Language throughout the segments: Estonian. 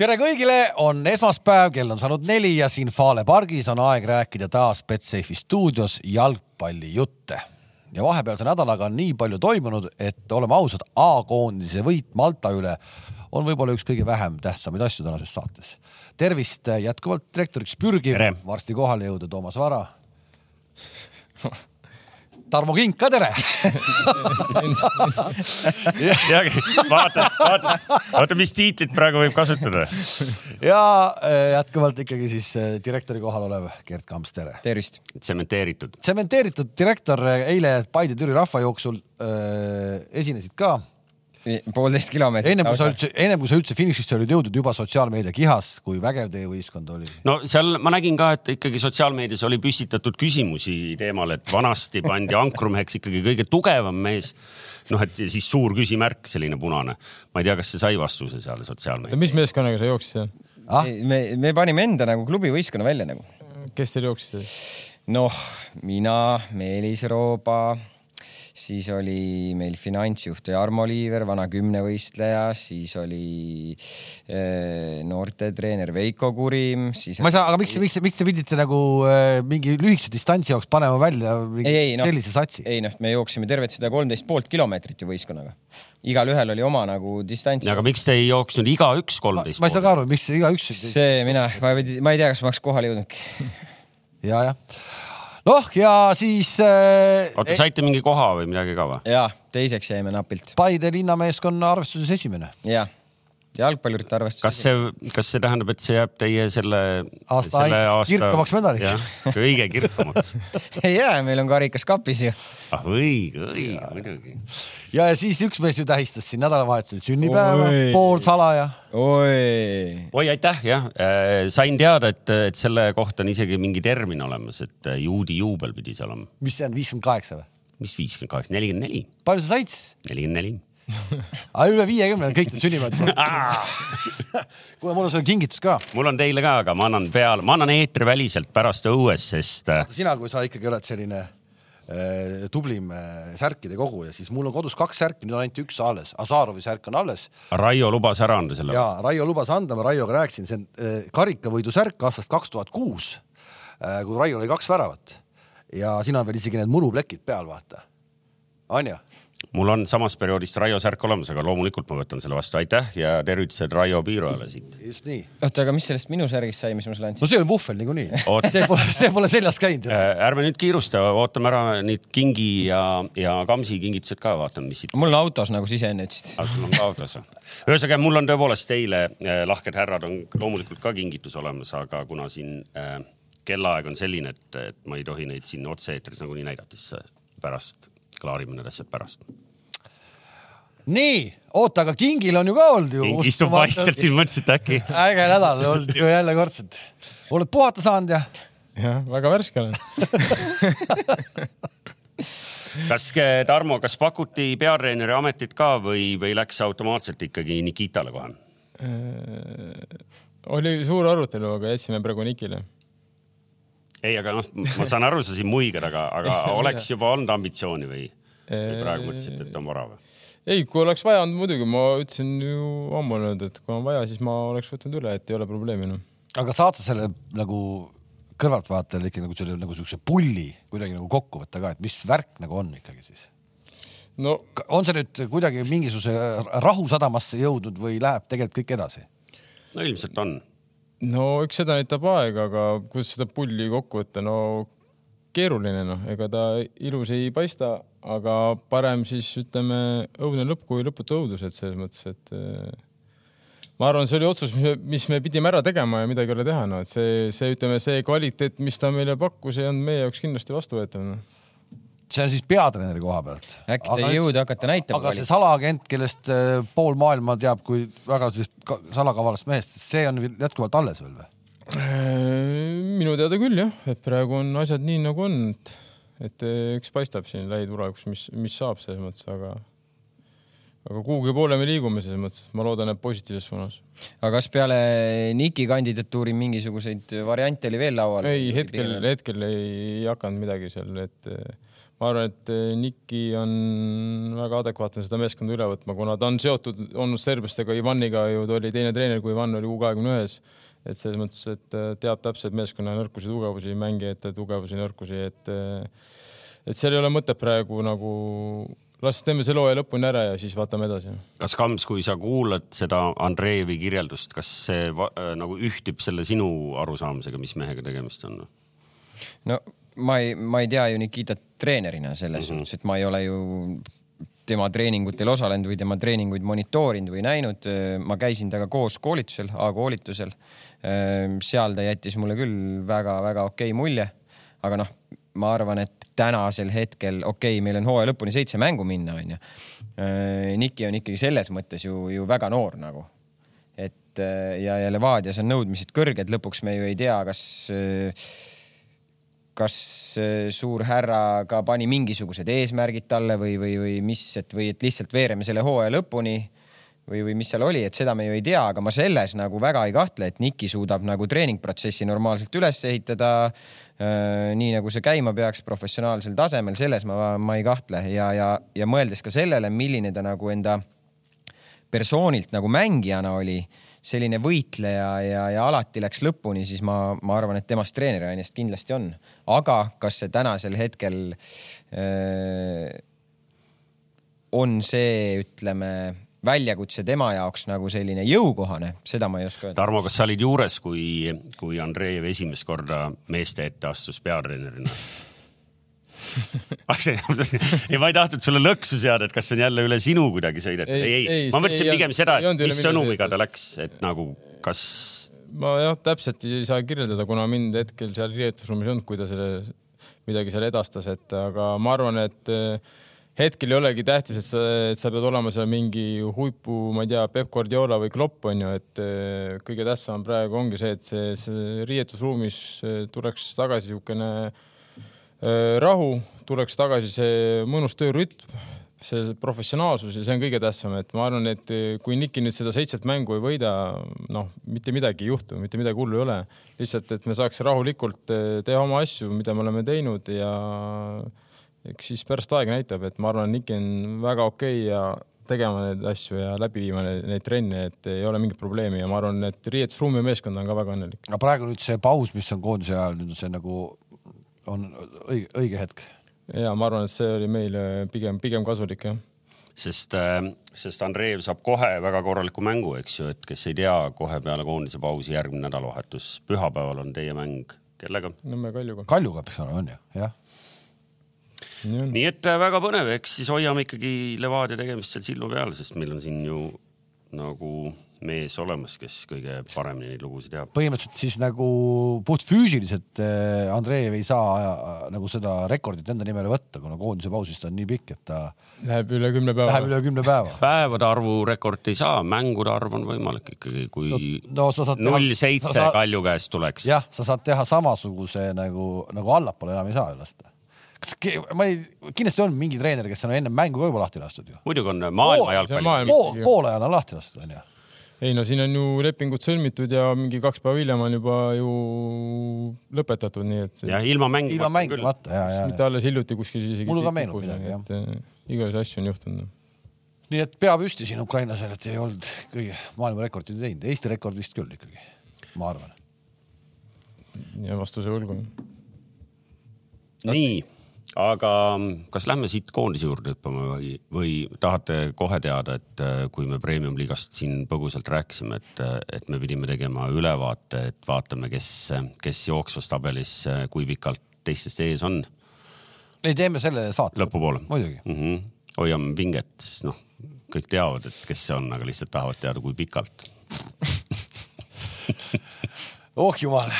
tere kõigile, on esmaspäev, kell on saanud neli ja siin Fale pargis on aeg rääkida taas Betsafe'i stuudios jalgpallijutte. ja vahepealse nädalaga on nii palju toimunud, et oleme ausad, A-koondise võit Malta üle on võib-olla üks kõige vähem tähtsamaid asju tänases saates. tervist jätkuvalt direktoriks pürgiv, varsti kohale jõuda Toomas Vara Tarmo Kink ka tere vaata, vaata, vaata, mis tiitlit praegu võib kasutada. ja äh, jätkuvalt ikkagi siis äh, direktori kohal olev Gerd Kamps, tere. tervist. tsementeeritud. tsementeeritud direktor, äh, eile Paide-Türi rahvajooksul äh, esinesid ka poolteist kilomeetrit. ennem kui sa üldse, ennem kui sa üldse finišisse olid jõudnud, juba sotsiaalmeedia kihas, kui vägev teie võistkond oli. no seal ma nägin ka, et ikkagi sotsiaalmeedias oli püstitatud küsimusi teemal, et vanasti pandi ankrumeheks ikkagi kõige tugevam mees. noh, et siis suur küsimärk, selline punane. ma ei tea, kas see sai vastuse seal sotsiaalmeedias. mis meeskonnaga sa jooksid seal ah?? me, me panime enda nagu klubivõistkonna välja nagu. kes teil jooksid? noh, mina, Meelis Rooba siis oli meil finantsjuht Jarmo Liiver, vana kümnevõistleja, siis oli äh, noortetreener Veiko Kurim, siis. ma ei saa, aga miks, miks, miks te pidite nagu äh, mingi lühikese distantsi jaoks panema välja ei, ei, no, sellise satsi? ei noh, me jooksime tervet seda kolmteist poolt kilomeetrit ju võistkonnaga. igalühel oli oma nagu distants. aga miks te ei jooksnud igaüks kolmteist? ma ei saa ka aru, miks igaüks. see mina, ma ei, ma ei tea, kas ma oleks kohale jõudnudki ja, jah noh, ja siis äh,. oota, saite mingi koha või midagi ka või? ja, teiseks jäime napilt. Paide linnameeskonna arvestuses esimene. ja, jalgpallurite arvestuses. kas see, kas see tähendab, et see jääb teie selle aasta, selle aasta... kirkamaks medaliks? kõige kirkamaks ei jää, meil on karikas kapis ju. ah õige, õige, muidugi. ja, ja siis üks mees ju tähistas siin nädalavahetusel sünnipäeva, poolsalaja oi, oi, aitäh, jah äh,. sain teada, et, et selle kohta on isegi mingi termin olemas, et äh, juudi juubel pidi see olema. mis see on, viiskümmend kaheksa või? mis viiskümmend kaheksa, nelikümmend neli. palju sa said siis? nelikümmend neli aga üle viiekümne kõik need sünnipäevad. kuule, mul on sulle kingitus ka. mul on teile ka, aga ma annan peale, ma annan eetriväliselt pärast õues, sest. Äh, sina, kui sa ikkagi oled selline Äh, tublim äh, särkide kogu ja siis mul on kodus kaks särki, nüüd on ainult üks alles, Azarovi särk on alles. Raio lubas ära anda selle. ja Raio lubas anda, ma Raioga rääkisin, see on äh, karikavõidu särk aastast kaks tuhat kuus, kui Raiol oli kaks väravat ja siin on veel isegi need muruplekid peal, vaata. on ju? Mul on samast perioodist Raio särk olemas, aga loomulikult ma võtan selle vastu, aitäh ja tervitused Raio Piirojale siit. just nii. oota, aga mis sellest minu särgist sai, mis ma sulle andsin? no see on vuhvel niikuinii see pole, see pole seljas käinud äh,. ärme nüüd kiirusta, ootame ära neid kingi ja, ja Kamsi kingitused ka, vaatame, mis siit. mul on autos, nagu sa ise enne ütlesid. sul on ka autos või? ühesõnaga, mul on tõepoolest teile äh,, lahked härrad, on loomulikult ka kingitus olemas, aga kuna siin äh, kellaaeg on selline, et, et ma ei tohi neid siin otse-eetris nagunii näidata, siis pärast klaarime need asjad pärast nii, oota, aga Kingil on ju ka olnud ju. King istub vaikselt siin, mõtlesin, et äkki. äge nädal olnud ju jälle kordselt. oled puhata saanud ja? jah, väga värske olen kas Tarmo, kas pakuti peatreeneri ametit ka või, või läks automaatselt ikkagi Nikitale kohe äh,? oli suur arutelu, aga jätsime praegu Nikile. Ei, aga noh, ma saan aru, sa siin muigad, aga, aga oleks juba olnud ambitsiooni või, või praegu mõtlesid, et on vara või? ei, kui oleks vaja olnud, muidugi ma ütlesin ju ammu nüüd, et kui on vaja, siis ma oleks võtnud üle, et ei ole probleemi noh. aga saad sa selle nagu kõrvaltvaatajale ikkagi nagu selle nagu siukse pulli kuidagi nagu kokku võtta ka, et mis värk nagu on ikkagi siis? no on see nüüd kuidagi mingisuguse rahusadamasse jõudnud või läheb tegelikult kõik edasi? no ilmselt on. No eks seda näitab aeg, aga kuidas seda pulli kokku võtta, no keeruline noh, ega ta ilus ei paista aga parem siis ütleme õudne lõpp kui lõputu õudus, et selles mõttes, et äh, ma arvan, see oli otsus, mis me pidime ära tegema ja midagi ei ole teha, no et see, see, ütleme, see kvaliteet, mis ta meile pakkus, ei olnud meie jaoks kindlasti vastuvõetav no see on siis peatreeneri koha pealt. äkki ta ei jõudnud hakata näitama. aga see salaagent, kellest äh, pool maailma teab kui väga sellist salakavalast mehest, see on jätkuvalt alles veel või? Äh, minu teada küll jah, et praegu on asjad nii nagu on, et et eh, eks paistab siin lähitulevikus, mis, mis saab selles mõttes, aga aga kuhugi poole me liigume selles mõttes, ma loodan, et positiivses suunas. aga kas peale Niki kandidatuuri mingisuguseid variante oli veel laual? ei, hetkel, hetkel ei hakanud midagi seal, et ma arvan, et eh, Niki on väga adekvaatne seda meeskonda üle võtma, kuna ta on seotud olnud serblastega Ivaniga ju, ta oli teine treener, kui Ivan oli U kahekümne ühes. et selles mõttes, et eh, teab täpselt meeskonna nõrkusi, tugevusi, mängijate tugevusi, nõrkusi, et eh, et seal ei ole mõtet praegu nagu, las teeme selle hooaja lõpuni ära ja siis vaatame edasi kas Kams, kui sa kuulad seda Andreevi kirjeldust, kas see äh, nagu ühtib selle sinu arusaamisega, mis mehega tegemist on? no ma ei, ma ei tea ju Nikitat treenerina selles mm -hmm. suhtes, et ma ei ole ju tema treeningutel osalenud või tema treeninguid monitoorinud või näinud. ma käisin temaga koos koolitusel, A-koolitusel. seal ta jättis mulle küll väga-väga okei mulje. aga noh, ma arvan, et tänasel hetkel, okei okay,, meil on hooaja lõpuni seitse mängu minna, onju. Niki on ikkagi selles mõttes ju, ju väga noor nagu. et ja, ja Levadias on nõudmised kõrged, lõpuks me ju ei tea, kas kas äh, suur härra ka pani mingisugused eesmärgid talle või, või, või mis, et või et lihtsalt veereme selle hooaja lõpuni või, või mis seal oli, et seda me ju ei tea, aga ma selles nagu väga ei kahtle, et Niki suudab nagu treeningprotsessi normaalselt üles ehitada äh,. nii nagu see käima peaks professionaalsel tasemel, selles ma, ma ei kahtle ja, ja, ja mõeldes ka sellele, milline ta nagu enda persoonilt nagu mängijana oli selline võitleja ja, ja alati läks lõpuni, siis ma, ma arvan, et temast treeneri ainest kindlasti on. aga kas see tänasel hetkel öö, on see, ütleme, väljakutse tema jaoks nagu selline jõukohane, seda ma ei oska öelda. Tarmo, kas sa olid juures, kui, kui Andreev esimest korda meeste ette astus peatreenerina? ei, ma ei tahtnud sulle lõksu seada, et kas see on jälle üle sinu kuidagi sõidetud. Ei, ei, ei, ma mõtlesin ei pigem seda, et mis sõnumiga ta läks, et nagu kas ma jah, täpselt ei saa kirjeldada, kuna mind hetkel seal riietusruumis ei olnud, kui ta selle midagi seal edastas, et aga ma arvan, et eh, hetkel ei olegi tähtis, et sa, et sa pead olema seal mingi huipu, ma ei tea, Peep Guardiola või Klopp on ju, et eh, kõige tähtsam praegu ongi see, et see, see riietusruumis eh, tuleks tagasi niisugune rahu, tuleks tagasi see mõnus töörütm see professionaalsus ja see on kõige tähtsam, et ma arvan, et kui Niki nüüd seda seitset mängu ei võida, noh, mitte midagi ei juhtu, mitte midagi hullu ei ole. lihtsalt, et me saaks rahulikult eh, teha oma asju, mida me oleme teinud ja eks siis pärast aeg näitab, et ma arvan, Niki on väga okei okay ja tegema neid asju ja läbi viima neid, trenne, et ei ole mingit probleemi ja ma arvan, et riietusruum ja meeskond on ka väga õnnelik. aga praegu nüüd see paus, mis on koondise ajal nüüd see nagu on õige, õige hetk. ja ma arvan, et see oli meile pigem, pigem kasulik jah sest, sest Andreev saab kohe väga korraliku mängu, eks ju, et kes ei tea, kohe peale koondise pausi järgmine nädalavahetus, pühapäeval on teie mäng, kellega? Nõmme Kaljuga. Kaljuga peaks olema, on ju, jah. nii et äh, väga põnev, eks siis hoiame ikkagi Levadia tegemist seal silma peal, sest meil on siin ju nagu mees olemas, kes kõige paremini neid lugusid teab. põhimõtteliselt siis nagu puhtfüüsiliselt äh, Andreev ei saa äh, nagu seda rekordit enda nimele võtta, kuna koondise pausist on nii pikk, et ta Läheb üle kümne päeva läheb. üle kümne päeva. päevade arvu rekordit ei saa, mängude arv on võimalik ikkagi, kui no sa saad null seitse sa, Kalju käest tuleks. jah, sa saad teha samasuguse nagu, nagu allapoole enam ei saa ju lasta. kas, ma ei, kindlasti on mingi treener, kes on enne mängu ka juba lahti lastud ju. muidugi on maailma jalgpallis poole ajal on lahti lastud onju. Ei no siin on ju lepingud sõlmitud ja mingi kaks päeva hiljem on juba ju lõpetatud, nii et jah, ilma mängimata. ilma mängimata ja, ja, mitte alles hiljuti kuskil isegi. Mulle ka meenub midagi, jah. jah. igasuguseid asju on juhtunud. nii et pea püsti siin ukrainlasel, et ei olnud kõige maailma rekordit teinud, Eesti rekord vist küll ikkagi, ma arvan. ja vastuse võlgu. nii, aga kas lähme siit koondise juurde hüppama või, või tahate kohe teada, et äh, kui me premium-liigast siin põgusalt rääkisime, et, et me pidime tegema ülevaate, et vaatame, kes, kes jooksvas tabelis äh, kui pikalt teistest ees on ei, teeme selle saate. lõpupoole muidugi. mm. -hmm. hoiame pinget, siis noh, kõik teavad, et kes see on, aga lihtsalt tahavad teada, kui pikalt. oh jumal,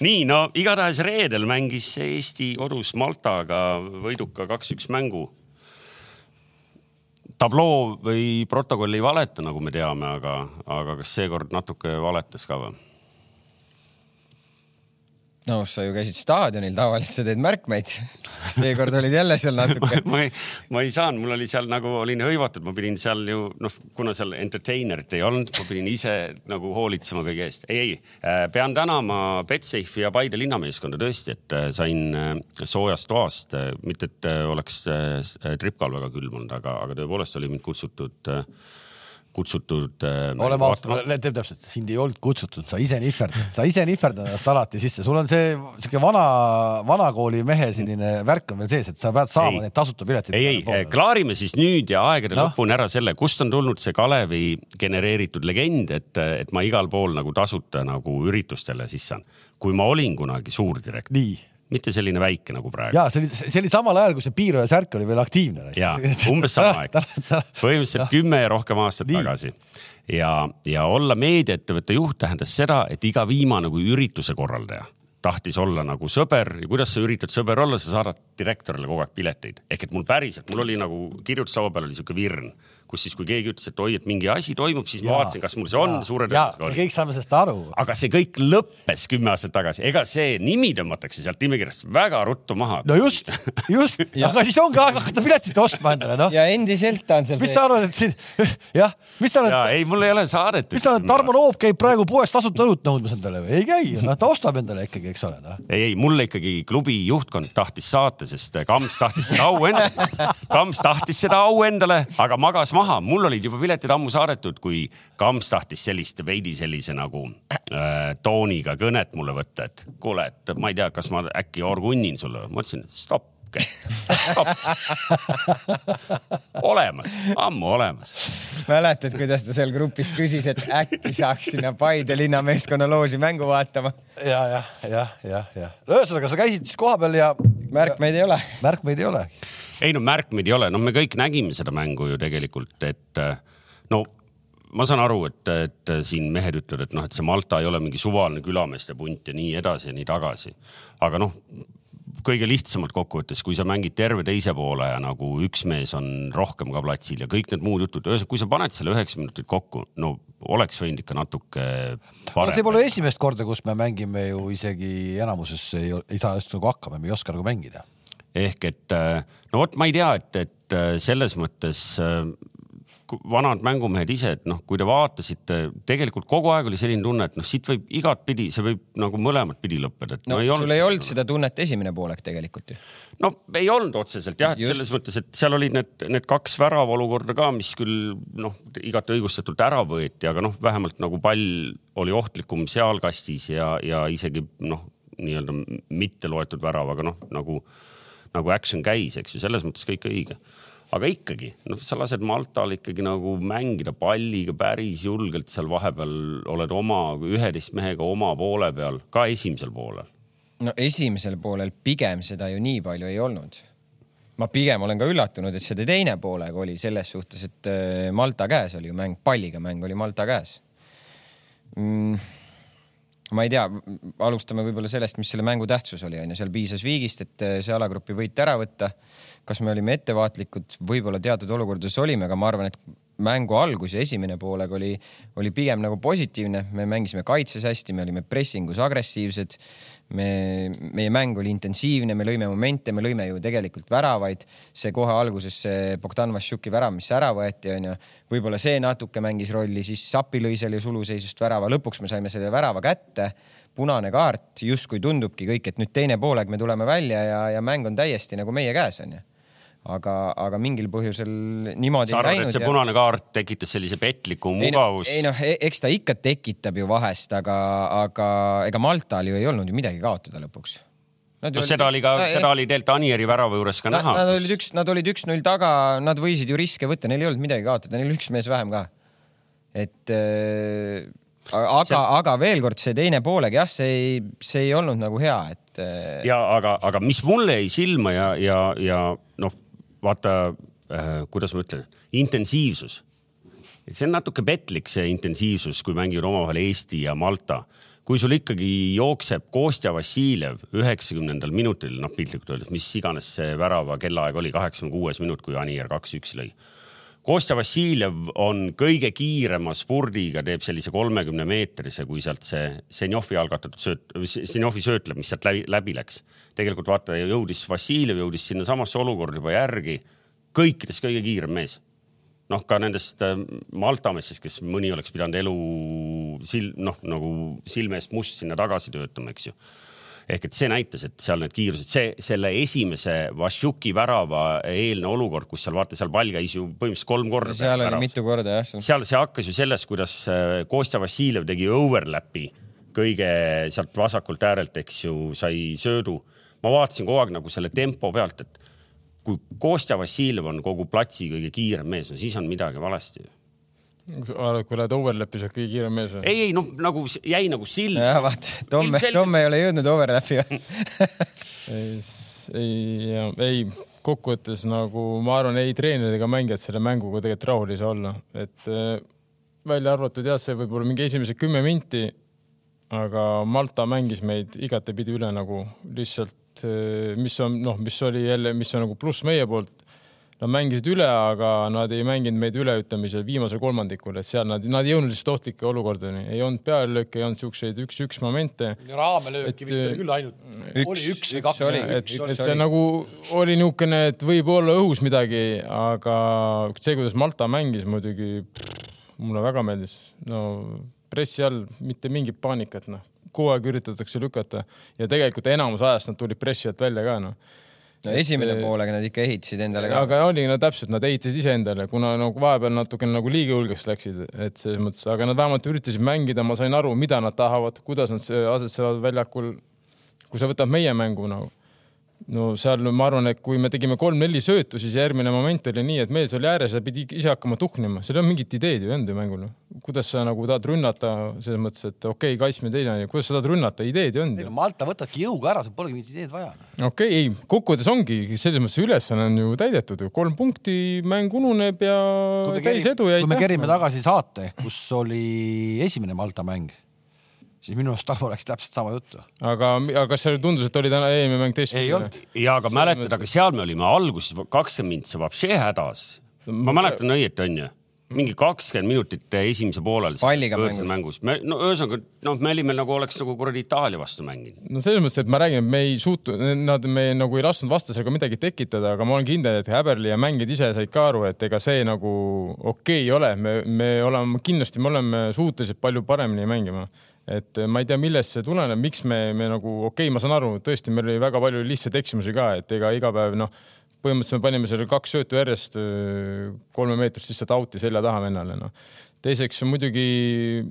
nii, no igatahes reedel mängis Eesti kodus Maltaga võiduka kaks-üks mängu. tabloo või protokoll ei valeta, nagu me teame, aga, aga kas seekord natuke valetas ka või? No sa ju käisid staadionil, tavaliselt sa teed märkmeid. seekord olid jälle seal natuke ma ei, ma ei saanud, mul oli seal nagu olin hõivatud, ma pidin seal ju noh, kuna seal entertainer'it ei olnud, ma pidin ise nagu hoolitsema kõige eest. ei, ei, pean tänama Betsafe'i ja Paide linnameeskonda tõesti, et äh, sain äh, soojast toast, äh, mitte et oleks tripkal väga külm olnud, aga, aga tõepoolest oli mind kutsutud äh, kutsutud äh,. oleme ausad, teeb täpselt, sind ei olnud kutsutud, sa ise nihverdad, sa ise nihverdad ennast alati sisse, sul on see sihuke vana, vanakooli mehe selline värk on veel sees, et sa pead saama ei. neid tasuta pileteid. ei, ei, klaarime siis nüüd ja aegade no. lõpuni ära selle, kust on tulnud see Kalevi genereeritud legend, et, et ma igal pool nagu tasuta nagu üritustele sisse saan. kui ma olin kunagi suurdirektor. nii mitte selline väike nagu praegu. ja see oli, see oli samal ajal, kui see piiraja särk oli veel aktiivne. ja umbes sama aeg, põhimõtteliselt kümme ja rohkem aastat Nii. tagasi. ja, ja olla meediaettevõtte juht tähendas seda, et iga viimane kui ürituse korraldaja tahtis olla nagu sõber ja kuidas sa üritad sõber olla, sa saadad direktorile kogu aeg pileteid. ehk et mul päriselt, mul oli nagu kirjutuslaua peal oli siuke virn kus siis, kui keegi ütles, et oi, et mingi asi toimub, siis ja, ma vaatasin, kas mul see on, suure tõenäosusega oli. kõik saame sellest aru. aga see kõik lõppes kümme aastat tagasi, ega see nimi tõmmatakse sealt nimekirjast väga ruttu maha. no just, just aga siis ongi aeg hakata piletit ostma endale, noh. ja endiselt on seal. mis sa arvad, et siin, jah, mis sa arvad? ei, mul ei ole saadet. mis sa arvad, Tarmo Noop käib praegu poes tasuta õlut nõudmas endale või? ei käi, noh, ta ostab endale ikkagi, eks ole, noh. ei, ei, mulle ikkagi klubi juhtkond tahtis saata, sest Kams tahtis seda au endale. Kams tahtis seda au endale, aga magas maha, mul olid juba piletid ammu saadetud, kui Kams tahtis sellist veidi sellise nagu äh, tooniga kõnet mulle võtta, et kuule, et ma ei tea, kas ma äkki orgunnin sulle. ma ütlesin stopp olemas, ammu olemas. mäletad, kuidas ta seal grupis küsis, et äkki saaks sinna Paide linnameeskonna looži mängu vaatama? ja, jah, jah, jah, jah. ühesõnaga, sa käisid siis kohapeal ja. märkmeid ei ole. märkmeid ei ole. ei no märkmeid ei ole, no me kõik nägime seda mängu ju tegelikult, et no ma saan aru, et, et siin mehed ütlevad, et noh, et see Malta ei ole mingi suvaline külameeste punt ja nii edasi ja nii tagasi. aga noh, kõige lihtsamalt kokkuvõttes, kui sa mängid terve teise poole ja nagu üks mees on rohkem ka platsil ja kõik need muud jutud, ühesõnaga, kui sa paned selle üheksa minutit kokku, no oleks võinud ikka natuke parem. see pole esimest korda, kus me mängime ju isegi enamuses ei, ei saa just nagu hakkama, me ei oska nagu mängida. ehk et no vot, ma ei tea, et, et selles mõttes vanad mängumehed ise, et noh, kui te vaatasite, tegelikult kogu aeg oli selline tunne, et noh, siit võib igatpidi, see võib nagu mõlemat pidi lõppeda. no, no ei sul ei olnud seda tunnet esimene poolek tegelikult ju. no ei olnud otseselt jah, et Just. selles mõttes, et seal olid need, need kaks värava olukorda ka, mis küll noh, igati õigustatult ära võeti, aga noh, vähemalt nagu pall oli ohtlikum sealkastis ja, ja isegi noh, nii-öelda mitte loetud värav, aga noh, nagu, nagu action käis, eks ju, selles mõttes kõik õige aga ikkagi, noh, sa lased Maltal ikkagi nagu mängida palliga päris julgelt seal vahepeal, oled oma üheteist mehega oma poole peal, ka esimesel poolel. no esimesel poolel pigem seda ju nii palju ei olnud. ma pigem olen ka üllatunud, et seda teine poolega oli selles suhtes, et äh, Malta käes oli ju mäng, palliga mäng oli Malta käes mm ma ei tea, alustame võib-olla sellest, mis selle mängu tähtsus oli, onju, seal piisas viigist, et äh, see alagrupi võit ära võtta. Kas me olime ettevaatlikud, võib-olla teatud olukordades olime, aga ma arvan, et mängu algus ja esimene poolega oli, oli pigem nagu positiivne, me mängisime kaitses hästi, me olime pressingus agressiivsed. me, meie mäng oli intensiivne, me lõime momente, me lõime ju tegelikult väravaid. see kohe alguses see Bogdan Vassiuki värav, mis ära võeti, onju, võib-olla see natuke mängis rolli, siis Sapi lõi selle suluseisust värava, lõpuks me saime selle värava kätte punane kaart, justkui tundubki kõik, et nüüd teine poolaeg me tuleme välja ja, ja mäng on täiesti nagu meie käes onju aga, aga mingil põhjusel niimoodi sa arvad, et see punane kaart tekitas sellise petliku mugavus? ei noh, eks ta ikka tekitab ju vahest, aga, aga ega Maltal ju ei olnud ju midagi kaotada lõpuks. no olid... seda oli ka, seda oli tegelikult Anieri värava juures ka nad, näha. Nad olid üks, nad olid üks-null taga, nad võisid ju riske võtta, neil ei olnud midagi kaotada, neil üks mees vähem ka. et äh, aga see..., aga veel kord see teine pooleg jah, see ei, see ei olnud nagu hea, et. Äh, ja aga, aga mis mulle jäi silma ja, ja, ja noh vaata äh,, kuidas ma ütlen, intensiivsus. see on natuke petlik, see intensiivsus, kui mängivad omavahel Eesti ja Malta. kui sul ikkagi jookseb Kostja Vassiljev üheksakümnendal minutil, noh piltlikult öeldes, mis iganes see värava kellaaeg oli, kaheksakümne kuues minut, kui Anier kaks-üks lõi Kostja Vassiljev on kõige kiirema spurdiga, teeb sellise kolmekümne meetrise, kui sealt see Senjovi algatatud sööt, Senjovi söötleb, mis sealt läbi, läbi läks. tegelikult vaata, jõudis Vassiljev jõudis sinnasamasse olukorda juba järgi, kõikidest kõige kiirem mees. noh, ka nendest äh, Malta meestest, kes mõni oleks pidanud elu sil-, noh, nagu silme eest must sinna tagasi töötama, eks ju ehk et see näitas, et seal need kiirused, see, selle esimese Vašuki värava eelne olukord, kus seal vaata, seal pall käis ju põhimõtteliselt kolm korda. seal oli mitu korda jah. seal see hakkas ju sellest, kuidas äh, Kostja Vassiljev tegi overlap'i kõige sealt vasakult äärelt, eks ju, sai söödu. ma vaatasin kogu aeg nagu selle tempo pealt, et kui Kostja Vassiljev on kogu platsi kõige kiirem mees, no siis on midagi valesti kui lähed overlapi, sa oled kõige kiirem mees või? ei, ei noh, nagu jäi nagu sild. jah, vaata, Tomme, Tomme ei ole jõudnud overlapi ei, ei, ei, kokkuvõttes nagu ma arvan, ei treenerid ega mängijad selle mänguga tegelikult rahul ei saa olla, et äh, välja arvatud jah, see võib olla mingi esimesed kümme minti, aga Malta mängis meid igatepidi üle nagu lihtsalt, äh, mis on noh, mis oli jälle, mis on nagu pluss meie poolt Nad mängisid üle, aga nad ei mänginud meid üle, ütleme seal viimasel kolmandikul, et seal nad, nad ei jõudnud lihtsalt ohtlike olukordadeni, ei olnud pealelööke, ei olnud siukseid üks-üks momente. raamelööki vist oli küll ainult, oli üks või kaks. et, et see nagu oli niisugune, et võib-olla õhus midagi, aga see, kuidas Malta mängis muidugi, mulle väga meeldis. no pressi all mitte mingit paanikat, noh, kogu aeg üritatakse lükata ja tegelikult enamus ajast nad tulid pressi alt välja ka, noh no esimene et, poolega nad ikka ehitasid endale ka. aga oligi, no täpselt, nad ehitasid iseendale, kuna nagu vahepeal natukene nagu liiga julgeks läksid, et selles mõttes, aga nad vähemalt üritasid mängida, ma sain aru, mida nad tahavad, kuidas nad asetsevad väljakul. kui sa võtad meie mängu nagu no seal ma arvan, et kui me tegime kolm-neli söötu, siis järgmine moment oli nii, et mees oli ääres ja pidi ise hakkama tuhnima, seal ei olnud mingit ideed ju olnud ju mängul. kuidas sa nagu tahad rünnata selles mõttes, et okei okay,, kaitsme teine on ju, kuidas sa tahad rünnata, ideed ei olnud ju. Malta võtadki jõuga ära, sul polegi mingit ideed vaja. okei okay,, ei, kokkuvõttes ongi selles mõttes ülesanne on ju täidetud ju, kolm punkti, mäng ununeb ja täis edu ja kui me kerime tagasi saate, kus oli esimene Malta mäng siis minu arust Tarmo rääkis täpselt sama juttu. aga, aga kas see tundus, et oli täna eelmine mäng teistpidi? ei olnud. ja aga mäletad, aga seal me olime alguses kakskümmend mind, see vapšee hädas. ma mäletan õieti, onju mingi kakskümmend minutit esimese poolel. palliga mängus, mängus.. me, no ühesõnaga, noh, me olime nagu oleks nagu kuradi Itaalia vastu mänginud. no selles mõttes, et ma räägin, et me ei suutnud, nad, me nagu ei lasknud vastasega midagi tekitada, aga ma olen kindel, et Häberli ja mängijad ise said ka aru, et ega see nagu okei okay ei ole, me, me oleme, kindlasti me oleme suutelised palju paremini mängima et ma ei tea, millest see tuleneb, miks me, me nagu okei okay,, ma saan aru, tõesti, meil oli väga palju lihtsaid eksimusi ka, et ega iga päev noh, põhimõtteliselt me panime selle kaks söötu järjest kolme meetrist lihtsalt out'i selja taha vennale, noh teiseks muidugi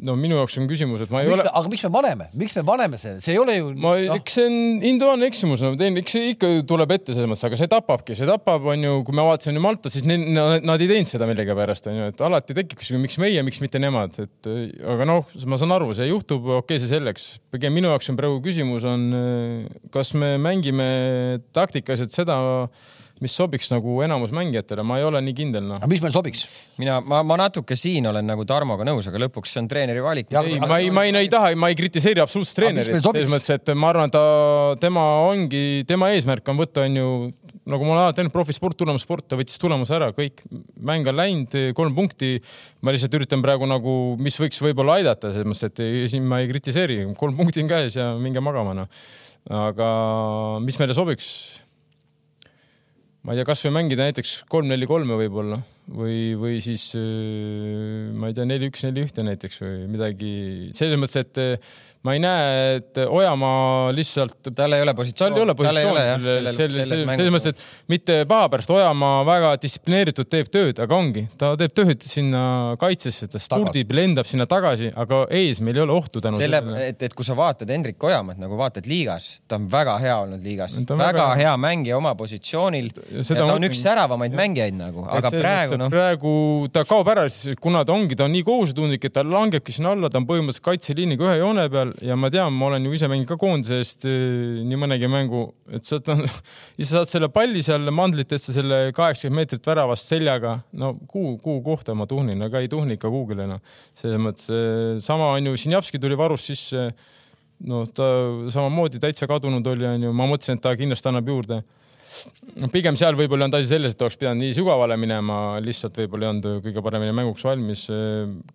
no minu jaoks on küsimus, et ma ei miks ole. aga miks me paneme, miks me paneme see, see ei ole ju. ma no., eks see on individuaalne eksimus, no teen, eks see ikka tuleb ette selles mõttes, aga see tapabki, see tapab, on ju, kui me vaatasime Malta, siis ne, nad, ei teinud seda millegipärast, on ju, et alati tekib küsimus, miks meie, miks mitte nemad, et aga noh, ma saan aru, see juhtub, okei okay,, see selleks. pigem minu jaoks on praegu küsimus on, kas me mängime taktikaliselt seda mis sobiks nagu enamus mängijatele, ma ei ole nii kindel noh. aga mis meil sobiks? mina, ma, ma natuke siin olen nagu Tarmoga nõus, aga lõpuks see on treeneri valik. ei, ma ei, ma ei, ei taha, ma ei kritiseeri absoluutselt treenerit, selles mõttes, et ma arvan, ta, tema ongi, tema eesmärk on võtta, on ju, nagu ma olen alati öelnud, profisport, tulemussport, ta võttis tulemuse ära, kõik, mäng on läinud, kolm punkti. ma lihtsalt üritan praegu nagu, mis võiks võib-olla aidata, selles mõttes, et siin ma ei kritiseeri, kolm punkti on käes ja minge magama, noh. aga mis meile sobiks ma ei tea, kasvõi mängida näiteks kolm-neli-kolme võib-olla või, või siis ma ei tea, neli-üks, neli-ühte näiteks või midagi selles mõttes, et ma ei näe, et Ojamaa lihtsalt. tal ei ole positsiooni. tal ei ole positsiooni. selles, selles mõttes, et mitte paha pärast, Ojamaa väga distsiplineeritud teeb tööd, aga ongi, ta teeb tööd sinna kaitsesse, ta spurdib, lendab sinna tagasi, aga ees meil ei ole ohtu tänu selle. et, et kui sa vaatad Hendrik Ojamat nagu vaatad liigas, ta on väga hea olnud liigas, väga, väga hea mängija oma positsioonil. ta on üks säravamaid mängijaid nagu, aga praegu noh. praegu ta kaob ära, kuna ta ongi, ta on nii kohusetundlik, et ta langebki sinna alla, ta on põhimõtteliselt kaitseliiniga ühe joone peal ja ma tean, ma olen ju ise mänginud ka koondise eest eh, nii mõnegi mängu, et sa, sa saad selle palli seal mandlitesse selle kaheksakümmend meetrit väravast seljaga, no kuhu, kuhu kohta ma tuhnin, aga ei tuhni ikka kuhugile noh. selles mõttes eh, sama on ju, Sinjavski tuli varust sisse. noh, ta samamoodi täitsa kadunud oli, onju, ma mõtlesin, et ta kindlasti annab juurde noh, pigem seal võib-olla olnud asi selles, et oleks pidanud nii sügavale minema, lihtsalt võib-olla ei olnud kõige paremini mänguks valmis.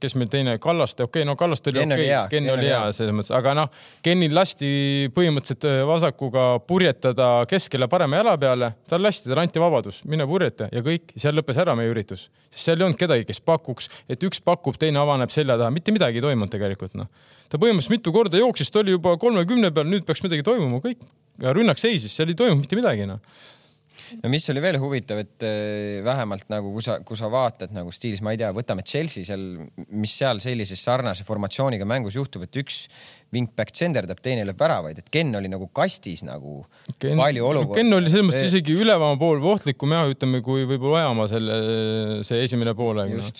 kes meil teine, Kallaste, okei okay,, no Kallaste oli okei okay,, Ken oli hea. selles mõttes, aga noh, Kenil lasti põhimõtteliselt äh, vasakuga purjetada keskele parema jala peale, tal lasti, talle anti vabadus, mine purjeta ja kõik, seal lõppes ära meie üritus. sest seal ei olnud kedagi, kes pakuks, et üks pakub, teine avaneb selja taha, mitte midagi ei toimunud tegelikult noh. ta põhimõtteliselt mitu korda jooksis, ta oli juba kolmekümne peal, nüüd peaks midagi toimuma, kõik ja rünnak seisis, seal ei toimunud mitte midagi noh no mis oli veel huvitav, et äh, vähemalt nagu, kui sa, kui sa vaatad nagu stiilis, ma ei tea, võtame Chelsea seal, mis seal sellises sarnase formatsiooniga mängus juhtub, et üks wingback tsenderdab, teine lööb väravaid, et Ken oli nagu kastis nagu Ken, palju olukordi. Ken oli selles mõttes isegi üleval pool ohtlikum ja ütleme, kui võib-olla Ojamaa selle, see esimene poolaeg no.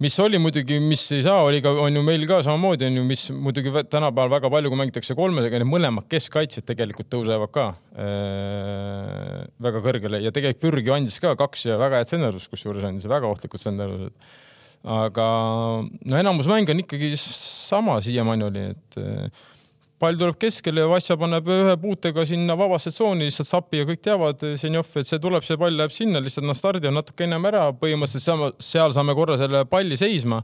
Mis oli muidugi, mis ei saa, oli ka, on ju meil ka samamoodi on ju, mis muidugi tänapäeval väga palju, kui mängitakse kolmesega, need mõlemad keskkaitsjad tegelikult tõusevad ka äh, väga kõrgele ja tegelikult Pürgi andis ka kaks ja väga head senderdust, kusjuures andis väga ohtlikud senderdused. aga no enamus mänge on ikkagi sama siiamaani oli, et äh, pall tuleb keskele ja Vassja paneb ühe puutega sinna vabasse tsooni lihtsalt sapi ja kõik teavad, Ženjov, et see tuleb, see pall läheb sinna, lihtsalt nad stardivad natuke ennem ära, põhimõtteliselt saame, seal saame korra selle palli seisma.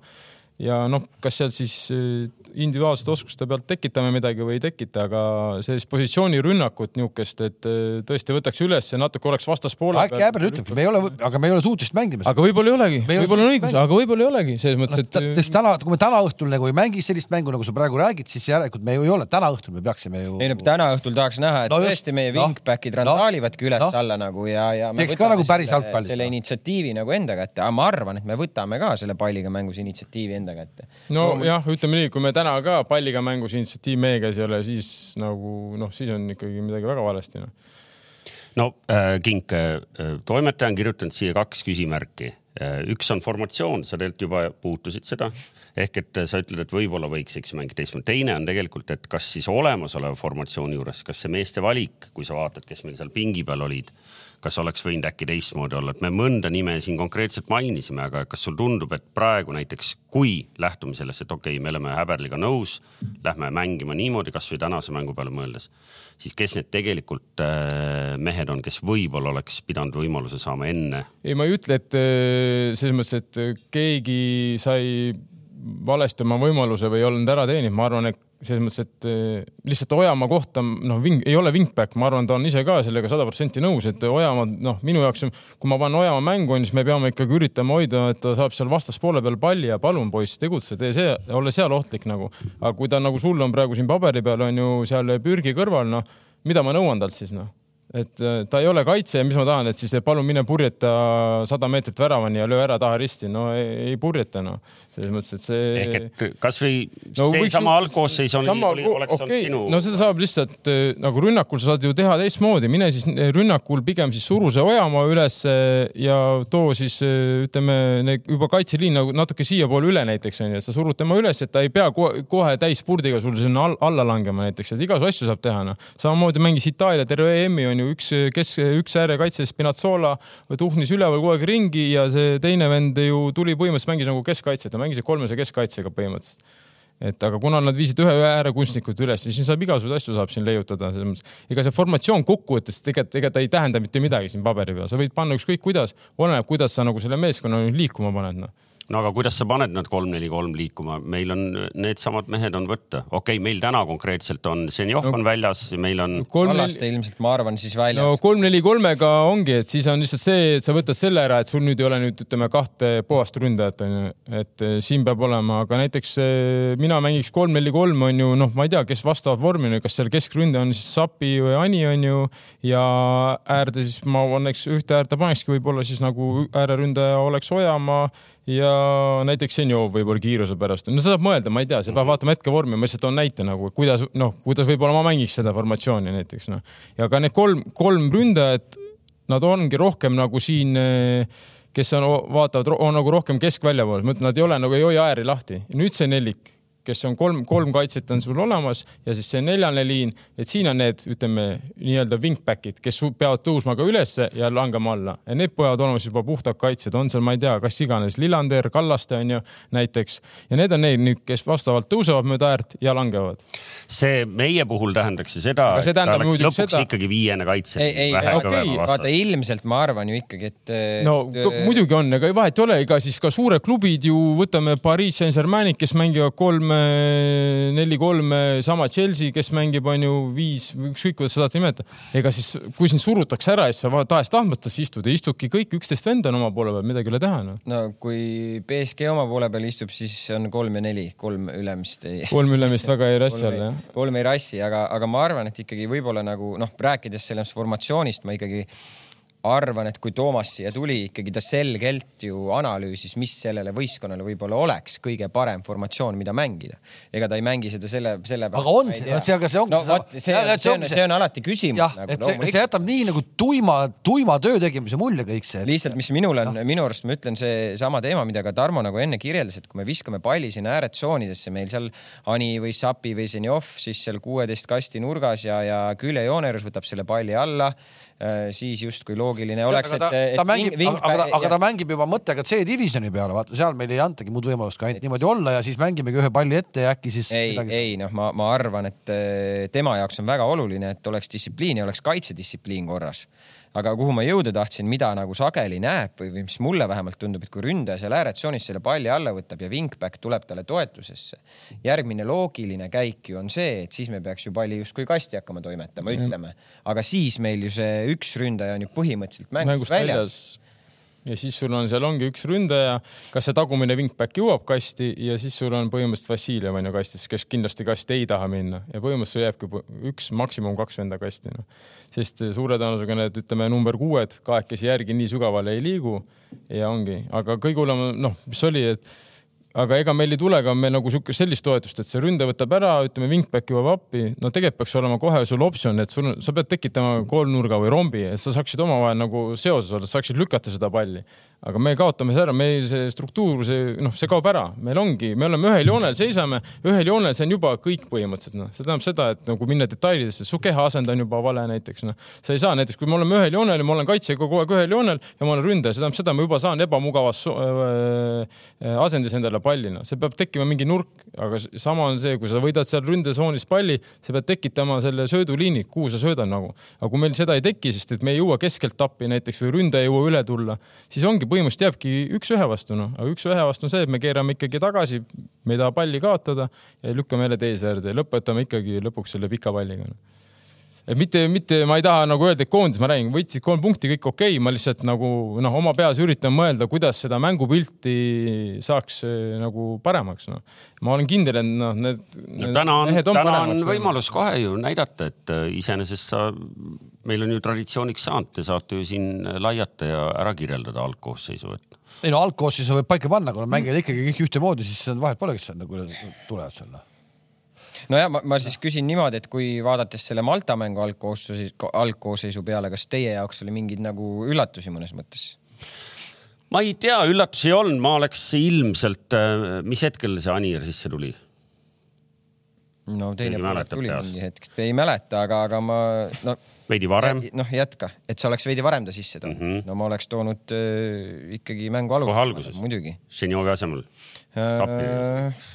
Ja noh, kas seal siis eh, individuaalsete oskuste pealt tekitame midagi või ei tekita, aga sellist positsioonirünnakut niisugust, et eh, tõesti võtaks üles ja natuke oleks vastaspoole äkki Äber ütlebki, me ei ole, aga me ei ole suutelised mängima aga võib-olla ei olegi, Me ei ole võib-olla on õigus, aga võib-olla ei olegi. Selles mõttes, et Noh, sest täna, kui me täna õhtul nagu ei mängi sellist mängu, nagu sa praegu räägid, siis järelikult me ju ei ole, täna õhtul me peaksime ju. ei no täna õhtul tahaks näha, et No no, just, tõesti meie noh, wingback'id noh, randaalivadki üles-alla noh. nagu ja, ja me Teeks ka nagu päris selle- jalgpallis, selle initsiatiivi nagu enda kätte, aga ma arvan, et me võtame ka selle palliga mängus initsiatiivi enda kätte. no jah, ütleme nii, kui me täna ka palliga mängus initsiatiiv meie käes ei ole, siis nagu noh, siis on ikkagi midagi väga valesti noh. no äh, Kink äh,, toimetaja on kirjutanud siia kaks küsimärki äh,. üks on formatsioon, sa tegelikult juba puutusid seda ehk et äh, sa ütled, et võib-olla võiks, eks ju mängida teistmoodi. teine on tegelikult, et kas siis olemasoleva formatsiooni juures, kas see meeste valik, kui sa vaatad, kes meil seal pingi peal olid, kas oleks võinud äkki teistmoodi olla, et me mõnda nime siin konkreetselt mainisime, aga kas sul tundub, et praegu näiteks, kui lähtume sellest, et okei okay,, me oleme Häberliga nõus, lähme mängima niimoodi, kasvõi tänase mängu peale mõeldes, siis kes need tegelikult äh, mehed on, kes võib-olla oleks pidanud võimaluse saama enne? Ei, ma ei ütle, et eh, selles mõttes, et eh, keegi sai valesti oma võimaluse või ei olnud ära teeninud, ma arvan, et selles mõttes, et eh, lihtsalt Ojamaa kohta noh, ei ole wingback, ma arvan, ta on ise ka sellega sada protsenti nõus, et Ojamaa noh, minu jaoks, kui ma panen Ojamaa mängu, siis me peame ikkagi üritama hoida, et ta saab seal vastaspoole peal palli ja palun poiss, tegutse, tee see, ole seal ohtlik nagu. aga kui ta nagu sul on praegu siin paberi peal on ju seal pürgi kõrval, noh, mida ma nõuan talt siis noh et äh, ta ei ole kaitse ja mis ma tahan, et siis palun mine purjeta sada meetrit väravani ja löö ära taha risti, no ei, ei purjeta noh, selles mõttes, et see. ehk et kasvõi No seesama algkoosseis on, sama oli, oleks okei, olnud sinu no seda saab lihtsalt eh, nagu rünnakul sa saad ju teha teistmoodi, mine siis eh, rünnakul pigem siis suru see Ojamaa üles ja too siis ütleme juba kaitseliin nagu natuke siiapoole üle näiteks onju, et sa surud tema üles, et ta ei pea kohe, täispurdiga sul sinna all, alla langema näiteks, et igasugu asju saab teha noh. samamoodi mängis Itaalia terve EM-i on ju üks, kes, üks äärekaitse Spinazzola tuhnis üleval kogu aeg ringi ja see teine vend ju tuli põhimõtteliselt mängis nagu keskkaitset, ta mängis kolmese keskkaitsega põhimõtteliselt et aga kuna nad viisid ühe ühe äärekunstnikud üles, siis saab igasuguseid asju saab siin leiutada, selles mõttes. ega see formatsioon kokkuvõttes tegelikult, ega ta ei tähenda mitte midagi siin paberi peal, sa võid panna ükskõik kuidas, oleneb, kuidas sa nagu selle meeskonna liikuma paned noh. No aga kuidas sa paned nad kolm-neli-kolm liikuma, meil on needsamad mehed on võtta, okei okay,, meil täna konkreetselt on Zenjov No- on väljas, meil on kolm Kallaste ilmselt ma arvan siis no väljas. kolm-neli-kolmega ongi, et siis on lihtsalt see, et sa võtad selle ära, et sul nüüd ei ole nüüd ütleme kahte puhast ründajat onju, et eh, siin peab olema, aga näiteks eh, mina mängiks kolm-neli-kolm on ju noh, ma ei tea, kes vastavat vormi on, kas seal keskründaja on siis Sapi või Ani on ju ja äärde siis ma paneks ühte äärde panekski võib-olla siis nagu ääreründaja oleks Ojamaa ja näiteks Senjov võib-olla kiiruse pärast, no seda saab mõelda, ma ei tea, sa pead vaatama hetkevormi, ma lihtsalt toon näite nagu, kuidas noh, kuidas võib-olla ma mängiks seda formatsiooni näiteks noh. ja ka need kolm, kolm ründajat, nad ongi rohkem nagu siin, kes on, vaatavad, on nagu rohkem keskvälja pool, ma ütlen, nad ei ole nagu, ei hoia ääri lahti. nüüd see nelik, kes on kolm, kolm kaitset on sul olemas ja siis see neljane liin, et siin on need, ütleme nii-öelda wingback'id, kes peavad tõusma ka ülesse ja langema alla ja need peavad olema siis juba puhtad kaitsjad, on seal, ma ei tea, kas iganes Lillander, Kallaste on ju näiteks ja need on need nüüd, kes vastavalt tõusevad mööda äärt ja langevad. see meie puhul tähendaks ju seda, Aga see et ta tähendab oleks lõpuks seda- ikkagi viiene kaitse. ei, ei, okei, vaata ilmselt ma arvan ju ikkagi, et. no muidugi on, ega vahet ei ole, ega siis ka suured klubid ju võtame Pariis Saint-Germainid, kes mängivad kolm, neli, kolm, sama Chelsea, kes mängib, on ju viis, ükskõik kuidas seda nimetada. ega siis, kui sind surutakse ära ja siis sa tahes-tahtmata siis istud ja istudki kõik üksteist venda on oma poole peal, midagi ei ole teha noh. no kui BSG oma poole peal istub, siis on kolm ja neli, kolm ülemist ei. kolm ülemist väga ei rassi ei jah., kolm ei rassi, aga, aga ma arvan, et ikkagi võib-olla nagu noh, rääkides sellest formatsioonist, ma ikkagi arvan, et kui Toomas siia tuli, ikkagi ta selgelt ju analüüsis, mis sellele võistkonnale võib-olla oleks kõige parem formatsioon, mida mängida. ega ta ei mängi seda selle, selle Aga on see- see- aga see ongi no see Ja, et, see see on, see- see on alati küsimus jah, nagu et see, see jätab nii nagu tuima, tuima töö tegemise mulje kõik see. lihtsalt, mis minul on, minu arust ma ütlen seesama teema, mida ka Tarmo nagu enne kirjeldas, et kui me viskame palli sinna ääretsoonidesse, meil seal Ani või Sapi või Zenjov siis seal kuueteist kasti nurgas ja, ja küljejoone juures võtab selle palli alla, siis justkui loogiline oleks, et et aga, aga, aga ta mängib juba mõttega C-divisjoni peale, vaata seal meil ei antagi muud võimalust kui ainult niimoodi olla ja siis mängimegi ühe palli ette ja äkki siis ei, ei noh, ma, ma arvan, et eh, tema jaoks on väga oluline, et oleks distsipliin ja oleks kaitsedistsipliin korras. Aga kuhu ma jõuda tahtsin, mida nagu sageli näeb või, või mis mulle vähemalt tundub, et kui ründaja seal ääretsoonis selle palli alla võtab ja wingback tuleb talle toetusesse, järgmine loogiline käik ju on see, et siis me peaks ju palli justkui kasti hakkama toimetama, ütleme, aga siis meil ju see üks ründaja on ju põhimõtteliselt mängust, väljas. Ja siis sul on seal ongi üks ründaja, kas see tagumine wingback jõuab kasti ja siis sul on põhimõtteliselt Vassiljev on ju kastis, kes kindlasti kasti ei taha minna ja põhimõtteliselt sul jääbki üks, maksimum kaks venda kasti noh. sest suure tõenäosusega need, ütleme number kuued kahekesi järgi nii sügavale ei liigu ja ongi, aga kõige hullem noh, mis oli, et aga ega meil ei tule ka me nagu siukest sellist toetust, et see ründaja võtab ära, ütleme wingback jõuab appi, no tegelikult peaks olema kohe sul optsioon, et sul, sa pead tekitama kolmnurga või rombi, et sa saaksid omavahel nagu seoses olla, saaksid lükata seda palli. aga me kaotame see ära, meil see struktuur, see noh, see kaob ära, meil ongi, me oleme ühel joonel, seisame ühel joonel, see on juba kõik põhimõtteliselt noh, see tähendab seda, et nagu minna detailidesse, su keha asend on juba vale näiteks noh, sa ei saa näiteks, kui me oleme ühel joonel ja ma olen kaitsega kogu aeg ühel joonel ja ma olen ründaja, see tähendab seda, ma juba saan ebamugavas so- äh, asendis endale palli, noh, see peab tekkima mingi nurk, aga sama on see, kui sa võidad seal ründesoonis palli, sa pead tekitama selle sööduliini, kuhu sa söödad nagu. aga kui meil seda ei teki, sest et me ei jõua keskelt appi näiteks või ründaja ei jõua üle tulla, siis ongi põhimõtteliselt jääbki üks-ühe vastu, noh, aga üks-ühe vastu on see, et me keerame ikkagi tagasi, me ei taha palli kaotada ja lükkame jälle teise äärde. Ja lõpetame ikkagi lõpuks selle pika palliga no et mitte, mitte ma ei taha nagu öelda, et koondis, ma räägin, võtsid kolm punkti, kõik okei okay,, ma lihtsalt nagu noh, oma peas üritan mõelda, kuidas seda mängupilti saaks eh, nagu paremaks, noh. ma olen kindel, et noh, need, no need täna on, täna on paremaks võimalus kohe ju näidata, et äh, iseenesest sa, meil on ju traditsiooniks saanud, te saate ju siin laiata ja ära kirjeldada algkoosseisu, et ei no algkoosseisu võib paika panna, kui nad mängivad ikkagi kõik ühtemoodi, siis vahet pole, kes seal nagu tulevad seal noh. nojah, ma, ma siis küsin niimoodi, et kui vaadates selle Malta mängu algkoosseisu, algkoosseisu peale, kas teie jaoks oli mingeid nagu üllatusi mõnes mõttes? ma ei tea, üllatusi ei olnud, ma oleks ilmselt, mis hetkel see Anier sisse tuli? no teine pool tuli peast? mingi hetk, ei mäleta, aga, aga ma no veidi varem, noh, jätka, et sa oleks veidi varem ta sisse toonud mm. -hmm. no ma oleks toonud äh, ikkagi mängu Kohe alustada alguses., muidugi Ženjovi asemel. Äh,.